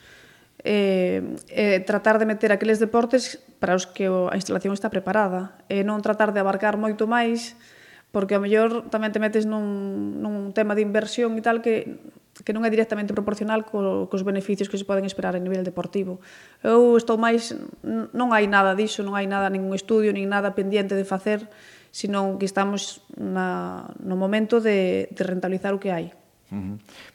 eh, eh, tratar de meter aqueles deportes para os que a instalación está preparada, e eh, non tratar de abarcar moito máis, porque a mellor tamén te metes nun, nun tema de inversión e tal que que non é directamente proporcional co, cos beneficios que se poden esperar a nivel deportivo. Eu estou máis... Non hai nada diso, non hai nada, ningún estudio, nin nada pendiente de facer, sino que estamos na, no momento de, de rentabilizar o que hai.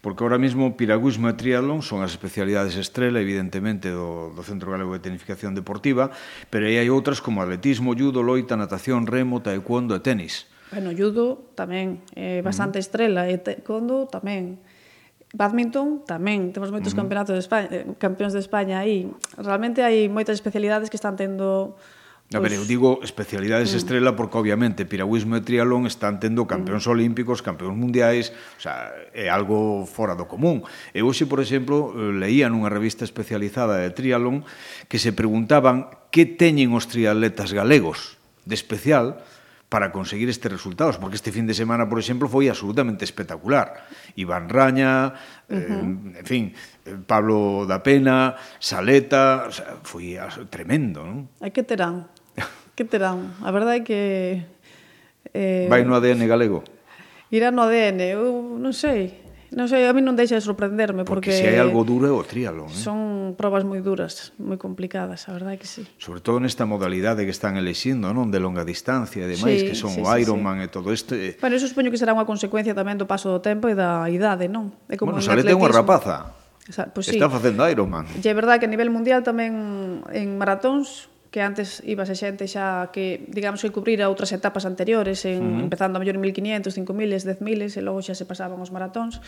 Porque ahora mesmo piragüismo e triatlón son as especialidades estrela, evidentemente, do, do Centro Galego de Tenificación Deportiva, pero aí hai outras como atletismo, judo, loita, natación, remo, taekwondo e tenis. Bueno, judo tamén, eh, bastante uh -huh. estrela, e taekwondo tamén. Badminton tamén, temos moitos uh -huh. campeonatos de España, eh, campeóns de España aí. Realmente hai moitas especialidades que están tendo A ver, eu digo especialidades mm. estrela porque obviamente piragüismo e triatlón están tendo campeóns mm. olímpicos, campeóns mundiais, o sea, é algo fora do común. E hoxe, por exemplo, eh, leía nunha revista especializada de triatlón que se preguntaban que teñen os triatletas galegos de especial para conseguir estes resultados, porque este fin de semana, por exemplo, foi absolutamente espectacular. Iván Raña, uh -huh. eh, en fin, eh, Pablo da Pena, Saleta, o sea, foi tremendo, non? Hai que terán, que terán. A verdade é que... Eh, Vai no ADN galego. Irá no ADN, eu non sei. Non sei, a mí non deixa de sorprenderme porque, porque se hai algo duro é o triatlón, eh? Son probas moi duras, moi complicadas, a verdade que sí. Sobre todo nesta modalidade que están elexindo, non, de longa distancia e demais, sí, que son sí, o Ironman sí, sí. e todo este. Eh. Bueno, eso supoño que será unha consecuencia tamén do paso do tempo e da idade, non? É como bueno, Salete é unha rapaza. Pues sí. Está facendo Ironman. E é verdade que a nivel mundial tamén en maratóns que antes ibase xente xa que, digamos, que cubrir outras etapas anteriores, en, uh -huh. empezando a mellor en 1500, 5000, 10000, e logo xa se pasaban os maratóns.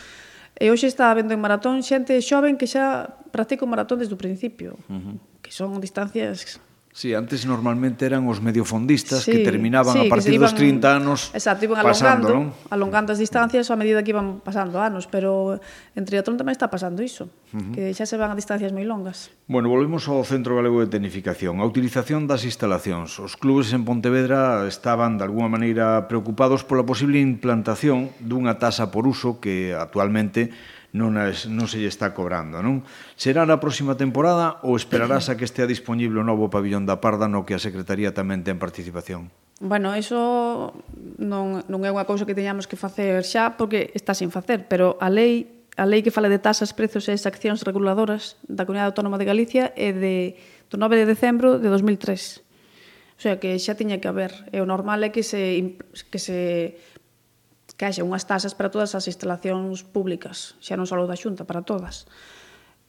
E hoxe está vendo en maratón xente xoven que xa practica o maratón desde o principio, uh -huh. que son distancias Sí, antes normalmente eran os mediofondistas sí, que terminaban sí, a partir iban, dos 30 anos Exacto, iban pasando, alongando, non? alongando as distancias a medida que iban pasando anos, pero en triatlón tamén está pasando iso, uh -huh. que xa se van a distancias moi longas. Bueno, volvemos ao Centro Galego de Tecnificación. A utilización das instalacións. Os clubes en Pontevedra estaban, de alguma maneira, preocupados pola posible implantación dunha tasa por uso que actualmente non, es, non se lle está cobrando, non? Será na próxima temporada ou esperarás a que estea disponible o novo pabillón da Parda no que a Secretaría tamén ten participación? Bueno, iso non, non é unha cousa que teñamos que facer xa porque está sin facer, pero a lei a lei que fala de tasas, prezos e exaccións reguladoras da Comunidade Autónoma de Galicia é de, do 9 de decembro de 2003. O sea, que xa tiña que haber. E o normal é que se, que se que haxe unhas taxas para todas as instalacións públicas, xa non só da Xunta, para todas.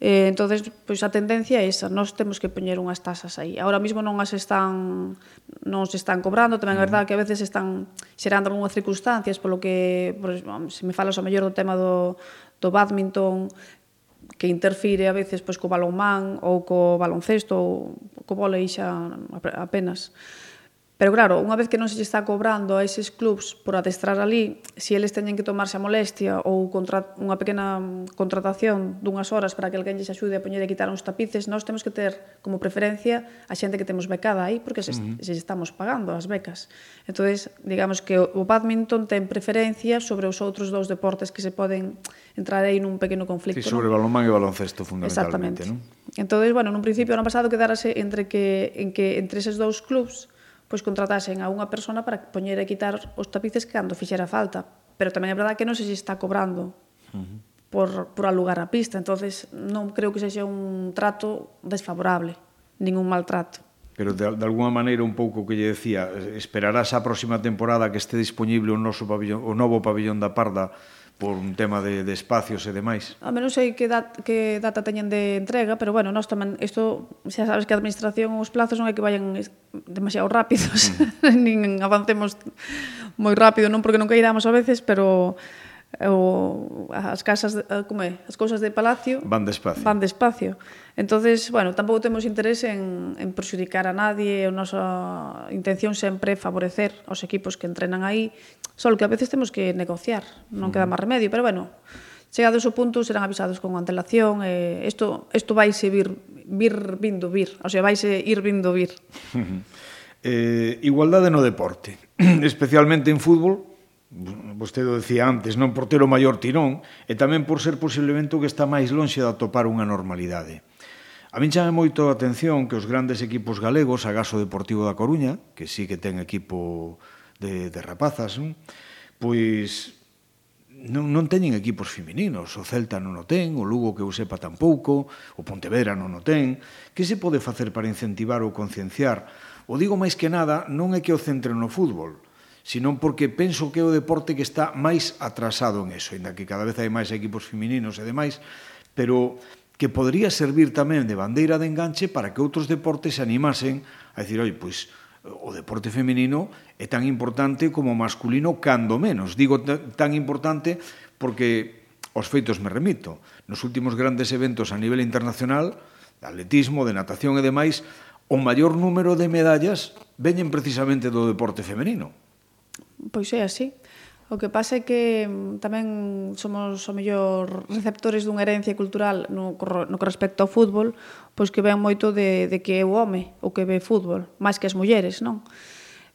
Eh, entonces, pois a tendencia é esa, nós temos que poñer unhas tasas aí. Ahora mismo non as están non se están cobrando, tamén é mm. verdade que a veces están xerando algunhas circunstancias, polo que, por, se me falas ao mellor do tema do, do badminton, que interfire a veces pois co balonmán ou co baloncesto ou co volei xa apenas. Pero claro, unha vez que non se lle está cobrando a eses clubs por adestrar ali, se si eles teñen que tomarse a molestia ou contra, unha pequena contratación dunhas horas para que alguén lles axude a poñer e quitar uns tapices, nós temos que ter como preferencia a xente que temos becada aí, porque se, uh -huh. se estamos pagando as becas. entonces digamos que o badminton ten preferencia sobre os outros dous deportes que se poden entrar aí nun pequeno conflicto. Sí, sobre non? balonmán e baloncesto, fundamentalmente. Exactamente. Non? entonces bueno, nun principio, ano pasado, quedarase entre que, en que entre eses dous clubs pois contratasen a unha persona para poñer e quitar os tapices cando fixera falta. Pero tamén é verdade que non se está cobrando uh -huh. por, por alugar a pista, entonces non creo que sexa un trato desfavorable, ningún maltrato. Pero de, de alguma maneira un pouco que lle decía, esperarás a próxima temporada que este disponible o noso pabillón, o novo pabillón da Parda por un tema de, de espacios e demais. A menos sei que, dat, que data teñen de entrega, pero bueno, nós tamén, isto, xa sabes que a administración os plazos non é que vayan demasiado rápidos, mm. [laughs] nin avancemos moi rápido, non porque non caidamos a veces, pero o as casas eh, como é, as cousas de palacio van despacio. Van despacio. Entonces, bueno, tampouco temos interés en en perxudicar a nadie, a nosa intención sempre é favorecer aos equipos que entrenan aí, só que a veces temos que negociar, non queda mm. máis remedio, pero bueno, chegados ao punto serán avisados con antelación e eh, isto isto vaise vir vir vindo vir, o sea, vaise ir vindo vir. [laughs] eh, igualdade no deporte, [clears throat] especialmente en fútbol, vostede o decía antes, non por ter o maior tirón, e tamén por ser posiblemente o que está máis lonxe de atopar unha normalidade. A min chame moito a atención que os grandes equipos galegos, a Gaso Deportivo da Coruña, que sí que ten equipo de, de rapazas, non? pois non, non teñen equipos femininos. O Celta non o ten, o Lugo que eu sepa tampouco, o Pontevedra non o ten. Que se pode facer para incentivar ou concienciar? O digo máis que nada, non é que o centren no fútbol, senón porque penso que é o deporte que está máis atrasado en eso, ainda que cada vez hai máis equipos femininos e demais, pero que podría servir tamén de bandeira de enganche para que outros deportes se animasen a decir, oi, pois o deporte femenino é tan importante como o masculino cando menos. Digo tan importante porque os feitos me remito. Nos últimos grandes eventos a nivel internacional, de atletismo, de natación e demais, o maior número de medallas veñen precisamente do deporte femenino. Pois é así. O que pasa é que mm, tamén somos o mellor receptores dunha herencia cultural no, no que respecto ao fútbol, pois que ven moito de, de que é o home o que ve fútbol, máis que as mulleres, non?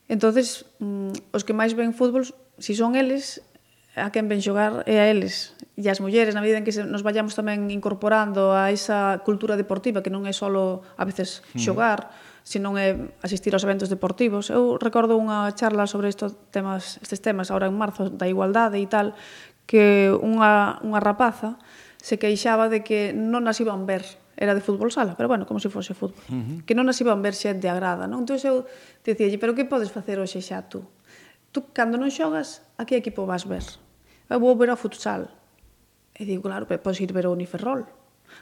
Entonces, mm, os que máis ven fútbol, si son eles, a quen ven xogar é a eles e as mulleres, na medida en que nos vayamos tamén incorporando a esa cultura deportiva que non é só a veces xogar, mm se non é asistir aos eventos deportivos. Eu recordo unha charla sobre estos temas, estes temas agora en marzo da igualdade e tal, que unha, unha rapaza se queixaba de que non as iban ver era de fútbol sala, pero bueno, como se fose fútbol. Uh -huh. Que non as iban ver xente agrada, non? Entón eu dicía, pero que podes facer hoxe xa tú? Tú, cando non xogas, a que equipo vas ver? Eu vou ver a futsal. E digo, claro, pero podes ir ver o Uniferrol,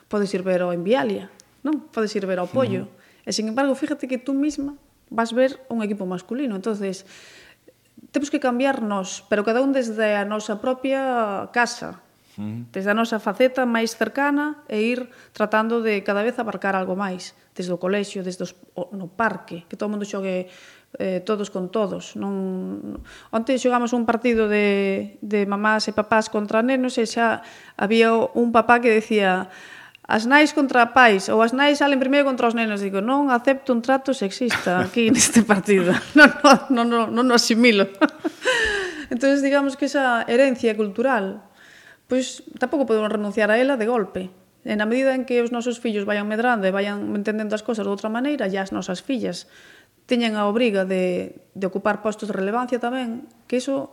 podes ir ver o Envialia, non? Podes ir ver ao Pollo. Uh -huh. E, sin embargo, fíjate que tú misma vas ver un equipo masculino. entonces temos que cambiarnos, pero cada un desde a nosa propia casa, desde a nosa faceta máis cercana e ir tratando de cada vez abarcar algo máis, desde o colexio, desde os, o, no parque, que todo o mundo xogue eh, todos con todos. Non... Onte xogamos un partido de, de mamás e papás contra nenos e xa había un papá que decía as nais contra pais ou as nais salen primeiro contra os nenos digo, non acepto un trato sexista aquí neste partido [laughs] non, non, non, non, non asimilo. [laughs] Entón digamos que esa herencia cultural pois tampouco podemos renunciar a ela de golpe. E na medida en que os nosos fillos vayan medrando e vayan entendendo as cosas de outra maneira e as nosas fillas teñen a obriga de, de ocupar postos de relevancia tamén que iso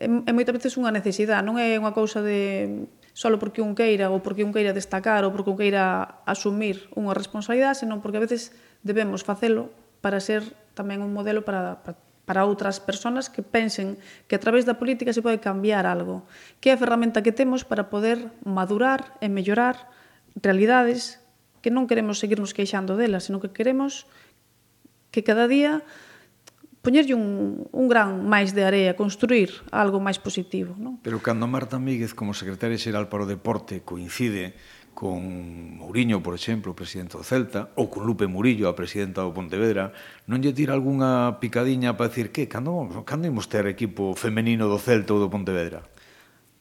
é, é moitas veces unha necesidade non é unha cousa de solo porque un queira ou porque un queira destacar ou porque un queira asumir unha responsabilidade, senón porque a veces debemos facelo para ser tamén un modelo para, para, para outras persoas que pensen que a través da política se pode cambiar algo, que é a ferramenta que temos para poder madurar e mellorar realidades que non queremos seguirnos queixando delas, senón que queremos que cada día poñerlle un, un gran máis de area, construir algo máis positivo. Non? Pero cando Marta Míguez, como secretaria xeral para o deporte, coincide con Mourinho, por exemplo, o presidente do Celta, ou con Lupe Murillo, a presidenta do Pontevedra, non lle tira algunha picadiña para decir que cando, cando imos ter equipo femenino do Celta ou do Pontevedra?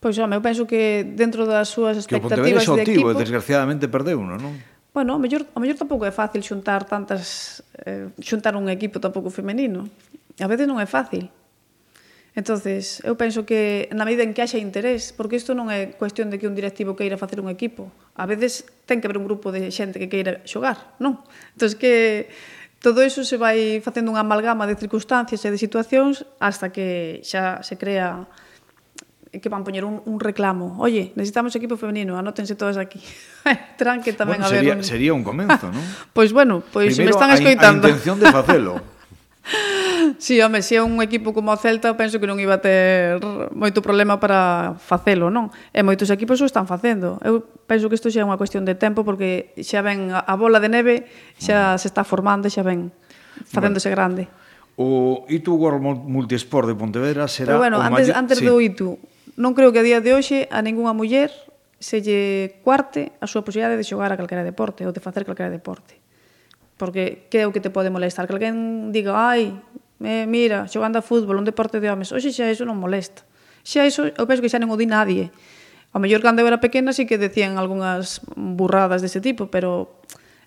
Pois, home, eu penso que dentro das súas expectativas de equipo... Que o Pontevedra xa o tivo, desgraciadamente perdeu, non? bueno, o mellor, o mellor tampouco é fácil xuntar tantas eh, xuntar un equipo tampouco femenino. A veces non é fácil. Entonces, eu penso que na medida en que haxa interés, porque isto non é cuestión de que un directivo queira facer un equipo. A veces ten que haber un grupo de xente que queira xogar, non? Entón, que todo iso se vai facendo unha amalgama de circunstancias e de situacións hasta que xa se crea que van poñer un, un reclamo. Oye, necesitamos equipo femenino, anótense todas aquí. [laughs] Terán que tamén bueno, haber sería, un... sería un comenzo, non? [laughs] pois pues bueno, pois pues me están escoitando. A, a intención de facelo. [laughs] sí, home, se é un equipo como o Celta, penso que non iba a ter moito problema para facelo, non? E moitos equipos o están facendo. Eu penso que isto xa é unha cuestión de tempo porque xa ven a bola de neve, xa mm. se está formando, xa ven facéndose bueno. grande. O Itu World Multisport de Pontevedra será Pero bueno, o antes, antes sí. do Itu, Non creo que a día de hoxe a ningunha muller se lle cuarte a súa posibilidade de xogar a calquera deporte ou de facer calquera deporte. Porque que é o que te pode molestar? Que alguén diga, ai, eh, mira, xogando a fútbol, un deporte de homes. Oxe xa iso non molesta. Xa iso, eu penso que xa non o di nadie. A mellor cando eu era pequena sí que decían algunhas burradas dese tipo, pero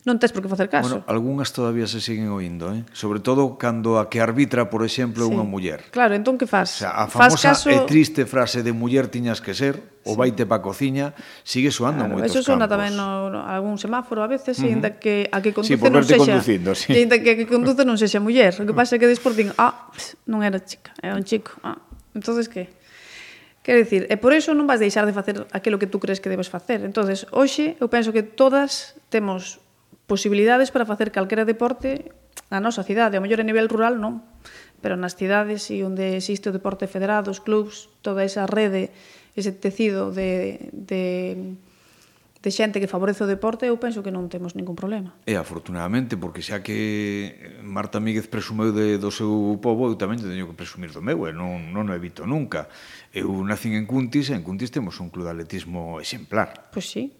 non tes por que facer caso. Bueno, algunhas todavía se siguen oindo, eh? sobre todo cando a que arbitra, por exemplo, é sí. unha muller. Claro, entón que faz? O sea, a famosa faz caso... e triste frase de muller tiñas que ser, sí. ou vaite pa cociña, sigue soando claro, moitos eso campos. Eso tamén no, no, algún semáforo a veces, uh -huh. ainda que a que conduce sí, non sexa... Sí. E ainda que a que conduce non sexa muller. O que pasa é que despois din, ah, non era chica, era un chico. Ah, entonces que? Quero dicir, e por iso non vas deixar de facer aquilo que tú crees que debes facer. entonces hoxe eu penso que todas temos posibilidades para facer calquera deporte na nosa cidade, a mellor a nivel rural non, pero nas cidades e onde existe o deporte federado, os clubs, toda esa rede, ese tecido de, de de xente que favorece o deporte, eu penso que non temos ningún problema. E afortunadamente, porque xa que Marta Míguez presumeu de, do seu povo, eu tamén teño que presumir do meu, e non, non o evito nunca. Eu nacín en Cuntis, e en Cuntis temos un club de atletismo exemplar. Pois sí,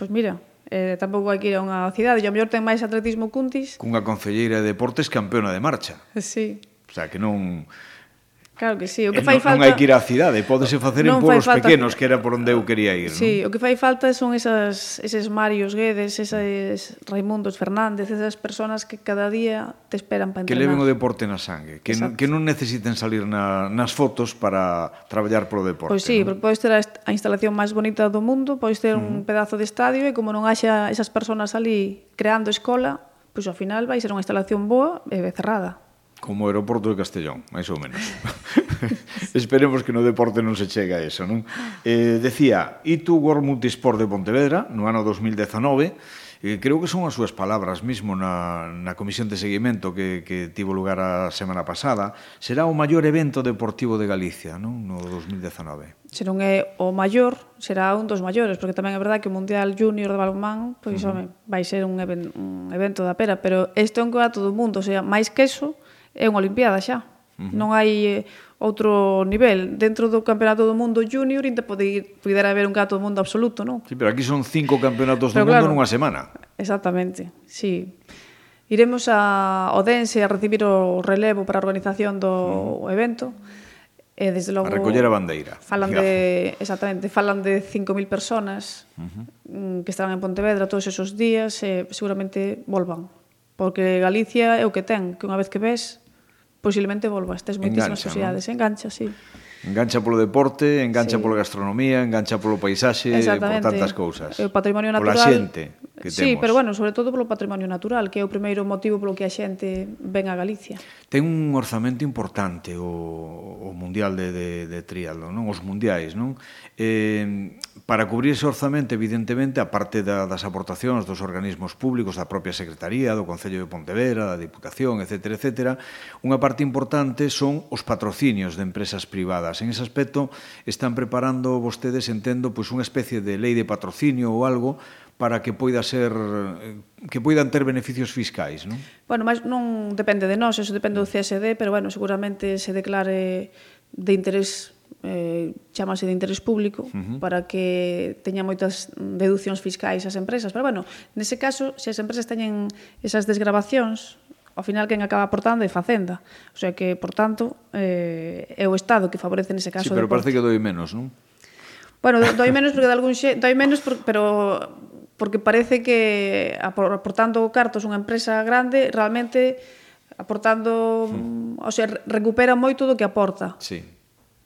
pois mira, Eh, tampouco hai que ir a unha cidade, e ao mellor ten máis atletismo cuntis. Cunha concelleira de deportes campeona de marcha. Sí. O sea, que non Claro que sí, o que eh, fai non, falta... Non hai que ir á cidade, podese facer non en polos falta... pequenos, que era por onde eu quería ir. Sí, non? o que fai falta son esas, eses Marios Guedes, esas Raimundos Fernández, esas personas que cada día te esperan para entrenar. Que leven o deporte na sangue, que, Exacto. non, que non necesiten salir na, nas fotos para traballar pro deporte. Pois sí, non? podes ter a, a instalación máis bonita do mundo, podes ter uh -huh. un pedazo de estadio e como non haxa esas personas ali creando escola, pois ao final vai ser unha instalación boa e cerrada como o aeroporto de Castellón, máis ou menos. [laughs] Esperemos que no deporte non se chega a eso, non? Eh, decía, Itu World Multisport de Pontevedra, no ano 2019, eh, creo que son as súas palabras mismo na, na comisión de seguimento que, que tivo lugar a semana pasada, será o maior evento deportivo de Galicia, non? No 2019. Se non é o maior, será un dos maiores, porque tamén é verdade que o Mundial Junior de Balonmán, pois, uh -huh. home, vai ser un, even, un evento da pera, pero este é un que do mundo, o sea, máis que eso, é unha Olimpiada xa. Uh -huh. Non hai eh, outro nivel. Dentro do Campeonato do Mundo Junior ainda pode ir, pudera haber un gato do mundo absoluto, non? Sí, pero aquí son cinco campeonatos pero do claro, mundo nunha semana. Exactamente, sí. Iremos a Odense a recibir o relevo para a organización do uh -huh. evento. E desde logo a recoller a bandeira. Falan de exactamente, falan de 5000 personas uh -huh. Mm, que estarán en Pontevedra todos esos días e seguramente volvan, porque Galicia é o que ten, que unha vez que ves posiblemente volvo a estas moitísimas engancha, sociedades. ¿no? Engancha, sí. Engancha polo deporte, engancha sí. pola gastronomía, engancha polo paisaxe, por tantas cousas. O patrimonio natural. Pola xente que temos. Sí, pero bueno, sobre todo polo patrimonio natural, que é o primeiro motivo polo que a xente ven a Galicia ten un orzamento importante o, o Mundial de, de, de Trialdo, non? os mundiais. Non? Eh, para cubrir ese orzamento, evidentemente, a parte da, das aportacións dos organismos públicos, da propia Secretaría, do Concello de Pontevedra, da Diputación, etc., etc., unha parte importante son os patrocinios de empresas privadas. En ese aspecto, están preparando vostedes, entendo, pois unha especie de lei de patrocinio ou algo para que poida ser que poidan ter beneficios fiscais, non? Bueno, mas non depende de nós, eso depende do CSD, pero bueno, seguramente se declare de interés eh, chamase de interés público uh -huh. para que teña moitas deduccións fiscais as empresas, pero bueno, nese caso, se as empresas teñen esas desgravacións, ao final quen acaba aportando é Facenda. O sea que, por tanto, eh, é o Estado que favorece nese caso. Sí, pero parece que doi menos, non? Bueno, doi menos porque de algún xe... Doi menos, por, pero porque parece que aportando cartos unha empresa grande realmente aportando, mm. o sea, recupera moito do que aporta. Sí.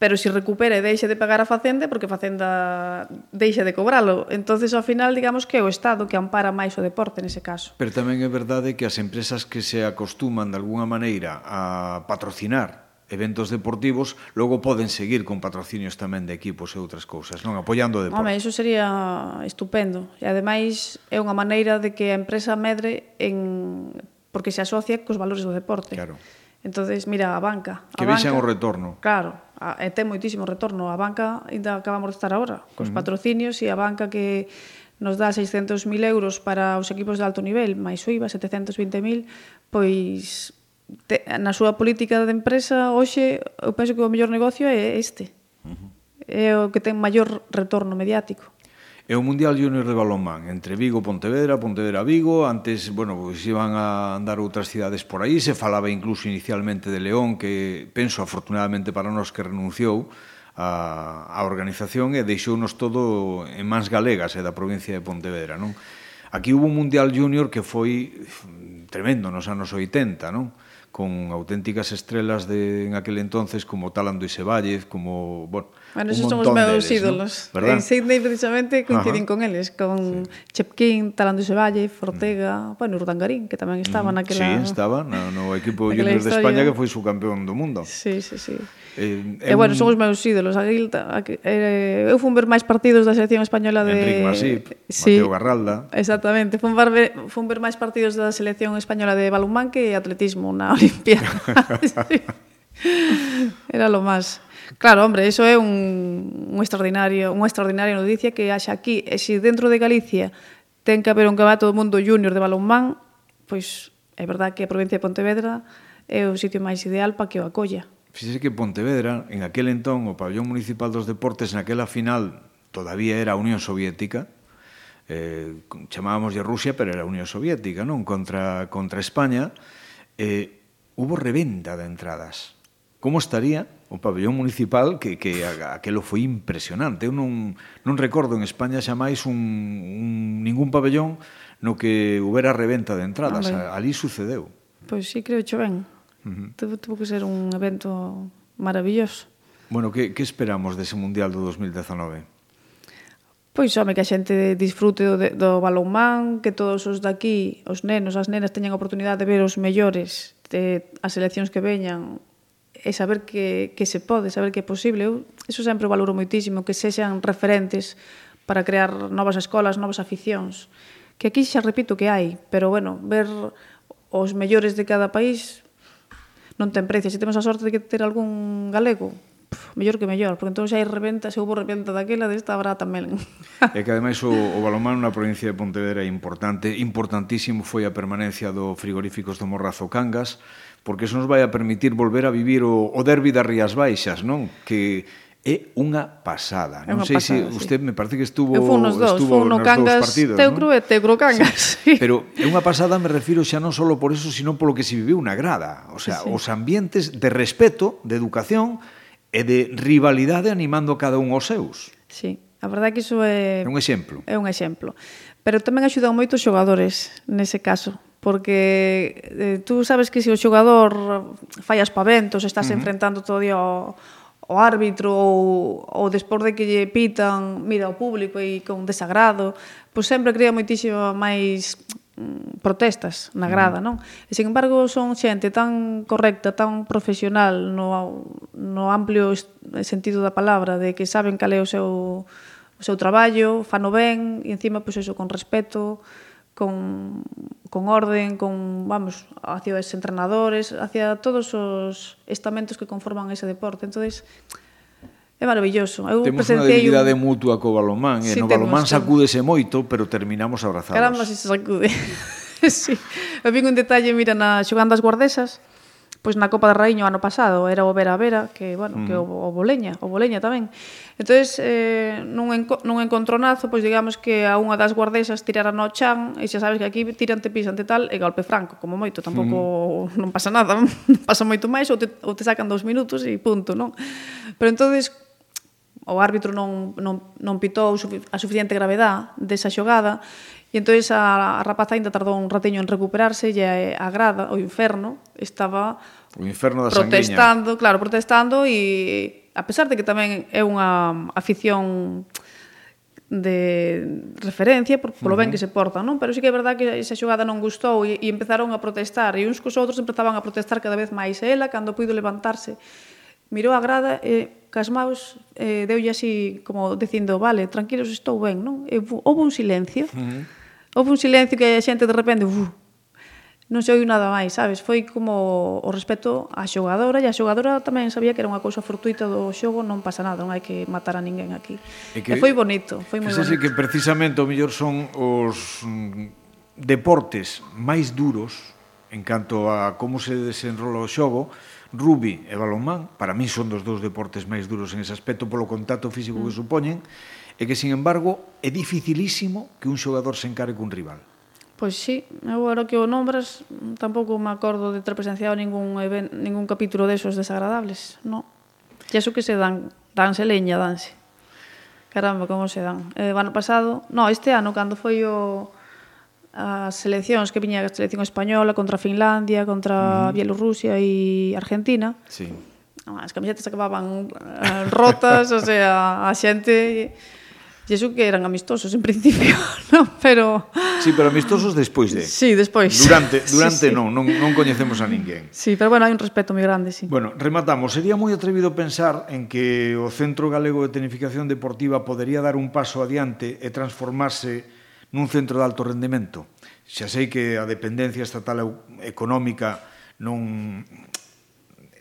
Pero se si recupera e deixa de pagar a Facenda porque Facenda deixa de cobralo. entonces ao final digamos que é o Estado que ampara máis o deporte nese caso. Pero tamén é verdade que as empresas que se acostuman de alguna maneira a patrocinar eventos deportivos, logo poden seguir con patrocinios tamén de equipos e outras cousas, non? Apoiando o deporte. Home, iso sería estupendo. E ademais é unha maneira de que a empresa medre en porque se asocia cos valores do deporte. Claro. Entonces, mira, a banca. A que vexan o retorno. Claro, a, e ten moitísimo retorno. A banca, ainda acabamos de estar agora, cos uh -huh. patrocinios e a banca que nos dá 600.000 euros para os equipos de alto nivel, máis o IVA, 720.000, pois te, na súa política de empresa hoxe eu penso que o mellor negocio é este. Uh -huh. É o que ten maior retorno mediático. É o Mundial Junior de Balonmán, entre Vigo, Pontevedra, Pontevedra, Vigo, antes, bueno, pois iban a andar outras cidades por aí, se falaba incluso inicialmente de León, que penso afortunadamente para nós que renunciou a, a organización e deixounos todo en mans galegas e da provincia de Pontevedra, non? Aquí hubo un Mundial Junior que foi tremendo nos anos 80, non? con auténticas estrelas de en aquel entonces como Talando y como, bueno, bueno esos son os meus ídolos. ¿no? En Sydney precisamente coinciden Ajá. con eles, con sí. Chepkin, Talando y Fortega, mm. Ortega, mm. bueno, Urdangarín, que tamén estaba mm. naquela... Sí, estaba no, no equipo junior de España que foi su campeón do mundo. Sí, sí, sí. Eh, eh, bueno, son os meus ídolos. Aquí, aquí, eh, eu fun ver máis partidos da selección española de... Enric Masip, sí, Mateo Garralda... Exactamente, fun ver, fun ver máis partidos da selección española de balonmán que atletismo na Olimpiada. [laughs] Era lo más... Claro, hombre, eso é un, un extraordinario, unha extraordinaria noticia que haxa aquí. E se dentro de Galicia ten que haber un campeonato do mundo junior de balonmán, pois é verdad que a provincia de Pontevedra é o sitio máis ideal para que o acolla. Fíxese que Pontevedra, en aquel entón, o pabellón municipal dos deportes, naquela final todavía era Unión Soviética, eh, chamábamos de Rusia, pero era Unión Soviética, non? Contra, contra España, eh, hubo reventa de entradas. Como estaría o pabellón municipal que, que aquelo foi impresionante. Eu non, non recordo en España xa máis un, un, ningún pabellón no que houbera reventa de entradas. Hombre. Alí sucedeu. Pois sí, creo que ben. Uh -huh. Tuvo, tuvo que ser un evento maravilloso. Bueno, que, que esperamos dese Mundial do 2019? Pois home, que a xente disfrute do, do balonmán, que todos os daqui, os nenos, as nenas, teñan a oportunidade de ver os mellores eh, as eleccións que veñan e saber que, que se pode, saber que é posible. Eu eso sempre valoro moitísimo, que sexan referentes para crear novas escolas, novas aficións. Que aquí xa repito que hai, pero bueno, ver os mellores de cada país non ten precio. Se temos a sorte de que ter algún galego, pff, mellor que mellor, porque entón xa hai reventa, se houve reventa daquela, desta habrá tamén. É que ademais o, o balomán na provincia de Pontevedra é importante, importantísimo foi a permanencia do frigoríficos do Morrazo Cangas, porque eso nos vai a permitir volver a vivir o, o derbi das Rías Baixas, non? Que é unha pasada. Non sei se si usted sí. me parece que estuvo eu nos dos, estuvo no nos Cangas, dos partidos, teu cru e Teucro Cangas. Sí. [laughs] sí. Pero é unha pasada, me refiro xa non só por eso, sino polo que se viviu na grada, o sea, sí, sí. os ambientes de respeto, de educación e de rivalidade animando cada un aos seus. Sí, a verdade é que iso é... É un exemplo. É un exemplo. Pero tamén axudan moito os xogadores nese caso, porque eh, tú sabes que se o xogador fai aspaventos, estás uh -huh. enfrentando todo o día ao, ao árbitro ou, ou despois de que lle pitan, mira o público e con desagrado, pois sempre crea moitísima máis Mm, protestas na grada, mm. non? E sin embargo son xente tan correcta, tan profesional no, no amplio sentido da palabra, de que saben cal é o seu, o seu traballo, fano ben, e encima, pois eso, con respeto, con, con orden, con, vamos, hacia os entrenadores, hacia todos os estamentos que conforman ese deporte. entonces é maravilloso. Eu Temos unha debilidade un... mutua co balomán, eh, sí, e no balomán sacúdese moito, pero terminamos abrazados. Caramba, si se sacude. [laughs] sí. Eu vi un detalle, mira, na xogando as guardesas, pois na Copa de Raíño ano pasado, era o Vera Vera, que, bueno, mm. que o, o Boleña, o Boleña tamén. Entonces, eh, nun, enco, nun encontronazo, pois digamos que a unha das guardesas tirara no chan, e xa sabes que aquí tirante pisante tal, e golpe franco, como moito, tampouco mm. non pasa nada, [laughs] non pasa moito máis, ou te, ou te sacan dous minutos e punto, non? Pero entonces, o árbitro non, non, non pitou a suficiente gravedad desa xogada e entón a, a rapaz ainda tardou un rateño en recuperarse e a, a grada, o inferno, estaba o inferno da protestando, sanguiña. claro, protestando e a pesar de que tamén é unha afición de referencia por, polo ben que se portan, non? Pero sí que é verdade que esa xogada non gustou e, e empezaron a protestar e uns cos outros empezaban a protestar cada vez máis ela cando puido levantarse mirou a grada e cas maus eh, deulle así como dicindo, vale, tranquilos, estou ben, non? E houve un silencio. Uh -huh. Houve un silencio que a xente de repente, uf, non se oiu nada máis, sabes? Foi como o respeto á xogadora e a xogadora tamén sabía que era unha cousa fortuita do xogo, non pasa nada, non hai que matar a ninguén aquí. E, que, e foi bonito, foi moi bonito. que precisamente o mellor son os mm, deportes máis duros en canto a como se desenrola o xogo, rugby e balonmán, para mí son dos dous deportes máis duros en ese aspecto polo contacto físico mm. que supoñen, e que, sin embargo, é dificilísimo que un xogador se encare cun rival. Pois sí, eu agora que o nombras tampouco me acordo de ter presenciado ningún, event, ningún capítulo desos desagradables, no. E iso que se dan, danse leña, danse. Caramba, como se dan. Eh, ano pasado, no, este ano, cando foi o as seleccións que viña a selección española contra Finlandia, contra mm. Bielorrusia e Argentina. Sí. As camisetas acababan eh, rotas, o sea, a xente E iso que eran amistosos en principio, [laughs] non? Pero Sí, pero amistosos despois de. Sí, despois. Durante [laughs] durante sí, sí. non, non non coñecemos a ninguén. Sí, pero bueno, hai un respeto moi grande, sí. Bueno, rematamos. Sería moi atrevido pensar en que o Centro Galego de Tenificación Deportiva podería dar un paso adiante e transformarse nun centro de alto rendemento. Xa sei que a dependencia estatal económica non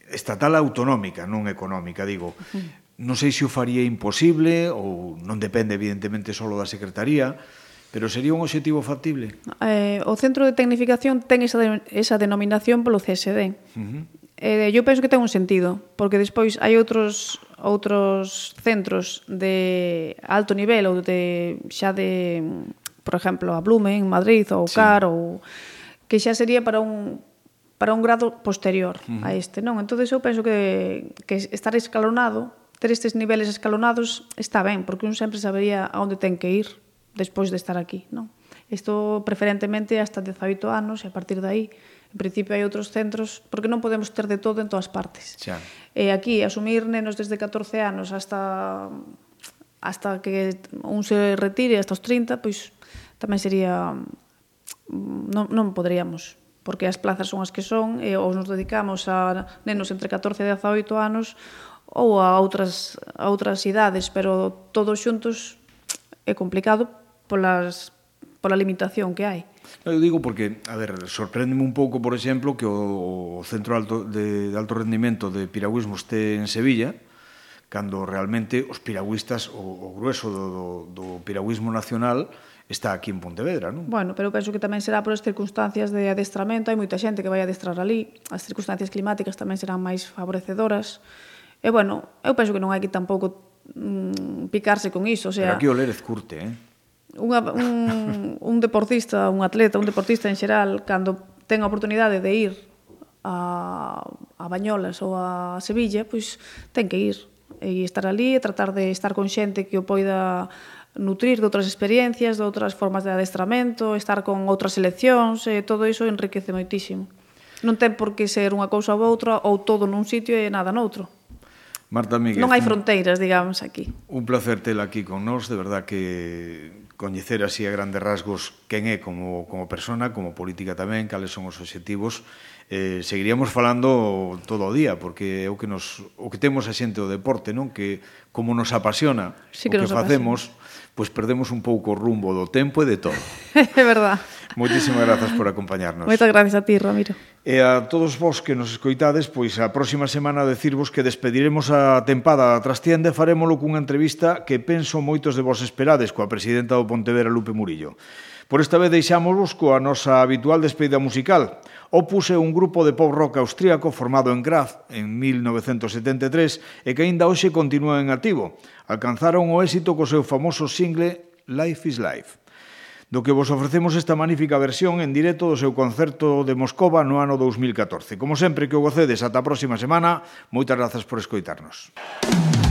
estatal autonómica, non económica, digo. Non sei se o faría imposible ou non depende evidentemente só da Secretaría, Pero sería un obxectivo factible? Eh, o Centro de Tecnificación ten esa, de, esa denominación polo CSD. Uh -huh. eh, eu penso que ten un sentido, porque despois hai outros outros centros de alto nivel ou de xa de por exemplo, a Blume en Madrid ou sí. Car ou que xa sería para un para un grado posterior mm. a este, non? Entonces eu penso que que estar escalonado, ter estes niveles escalonados está ben, porque un sempre sabería a onde ten que ir despois de estar aquí, non? Isto preferentemente hasta 18 anos e a partir de aí En principio hai outros centros, porque non podemos ter de todo en todas partes. Xa. E aquí asumir nenos desde 14 anos hasta hasta que un se retire hasta os 30, pois tamén sería mm, non, non poderíamos porque as plazas son as que son e ou nos dedicamos a nenos entre 14 e 18 anos ou a outras a outras idades, pero todos xuntos é complicado polas pola limitación que hai. Eu digo porque, a ver, sorpréndeme un pouco, por exemplo, que o, Centro alto de, de Alto Rendimento de Piragüismo este en Sevilla, cando realmente os piragüistas, o, o grueso do, do, do piragüismo nacional, está aquí en Pontevedra, non? Bueno, pero penso que tamén será por as circunstancias de adestramento, hai moita xente que vai adestrar ali, as circunstancias climáticas tamén serán máis favorecedoras. E bueno, eu penso que non hai que tampouco mm, picarse con iso, o sea... Pero aquí o Lérez curte, eh? Unha, un, [laughs] un deportista, un atleta, un deportista en xeral, cando ten a oportunidade de ir a, a Bañolas ou a Sevilla, pois ten que ir e estar ali e tratar de estar con xente que o poida nutrir de outras experiencias, de outras formas de adestramento, estar con outras seleccións, e todo iso enriquece moitísimo. Non ten por que ser unha cousa ou outra, ou todo nun sitio e nada noutro. Marta Miguel. Non hai fronteiras, digamos, aquí. Un placer tela aquí con nós, de verdad que coñecer así a grandes rasgos quen é como, como persona, como política tamén, cales son os obxectivos. Eh, seguiríamos falando todo o día, porque é o que, nos, o que temos a xente do deporte, non? que como nos apasiona sí que o que nos facemos, apasiona pois perdemos un pouco o rumbo do tempo e de todo. [laughs] é verdad. Moitísimas grazas por acompañarnos. Moitas gracias a ti, Ramiro. E a todos vos que nos escoitades, pois a próxima semana decirvos que despediremos a tempada da trastienda e farémolo cunha entrevista que penso moitos de vos esperades coa presidenta do Pontevedra Lupe Murillo. Por esta vez deixámosvos coa nosa habitual despedida musical. Opus é un grupo de pop rock austríaco formado en Graz en 1973 e que aínda hoxe continúa en activo. Alcanzaron o éxito co seu famoso single Life is Life do que vos ofrecemos esta magnífica versión en directo do seu concerto de Moscova no ano 2014. Como sempre, que o gocedes ata a próxima semana. Moitas grazas por escoitarnos. Música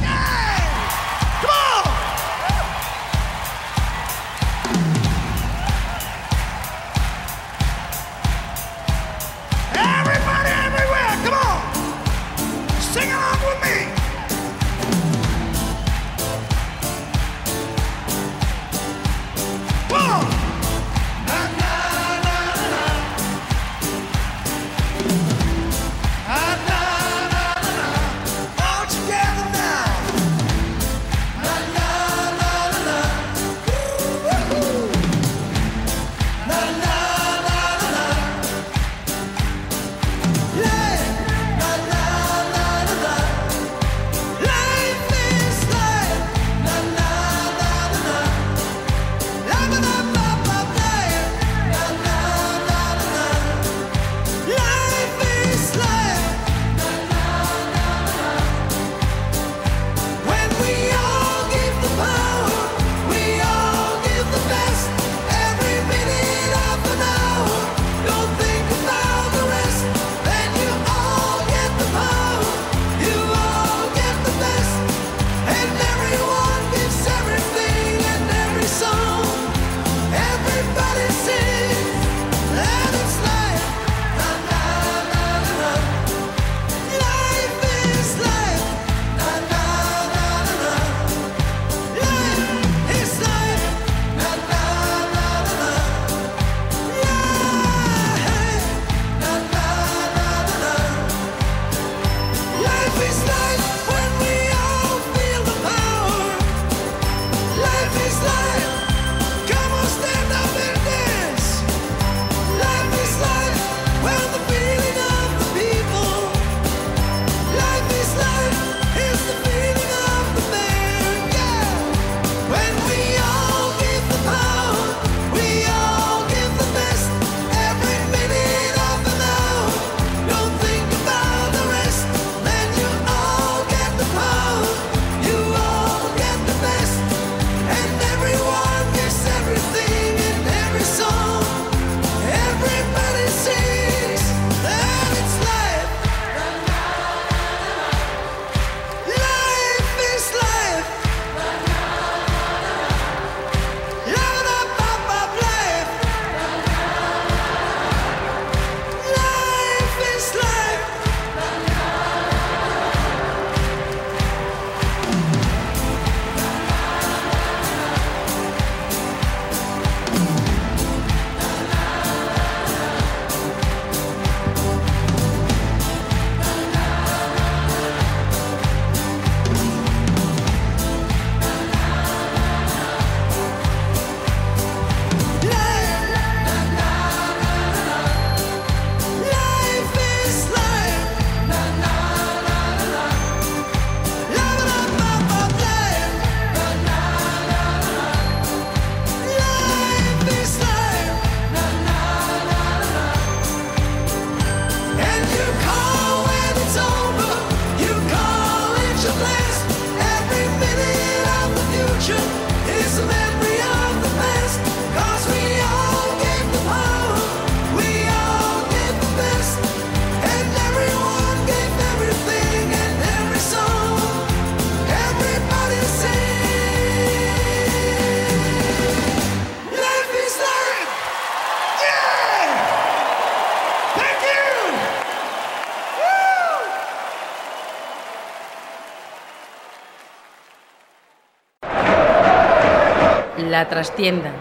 trastienda.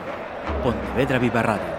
Pontevedra Vivarrado.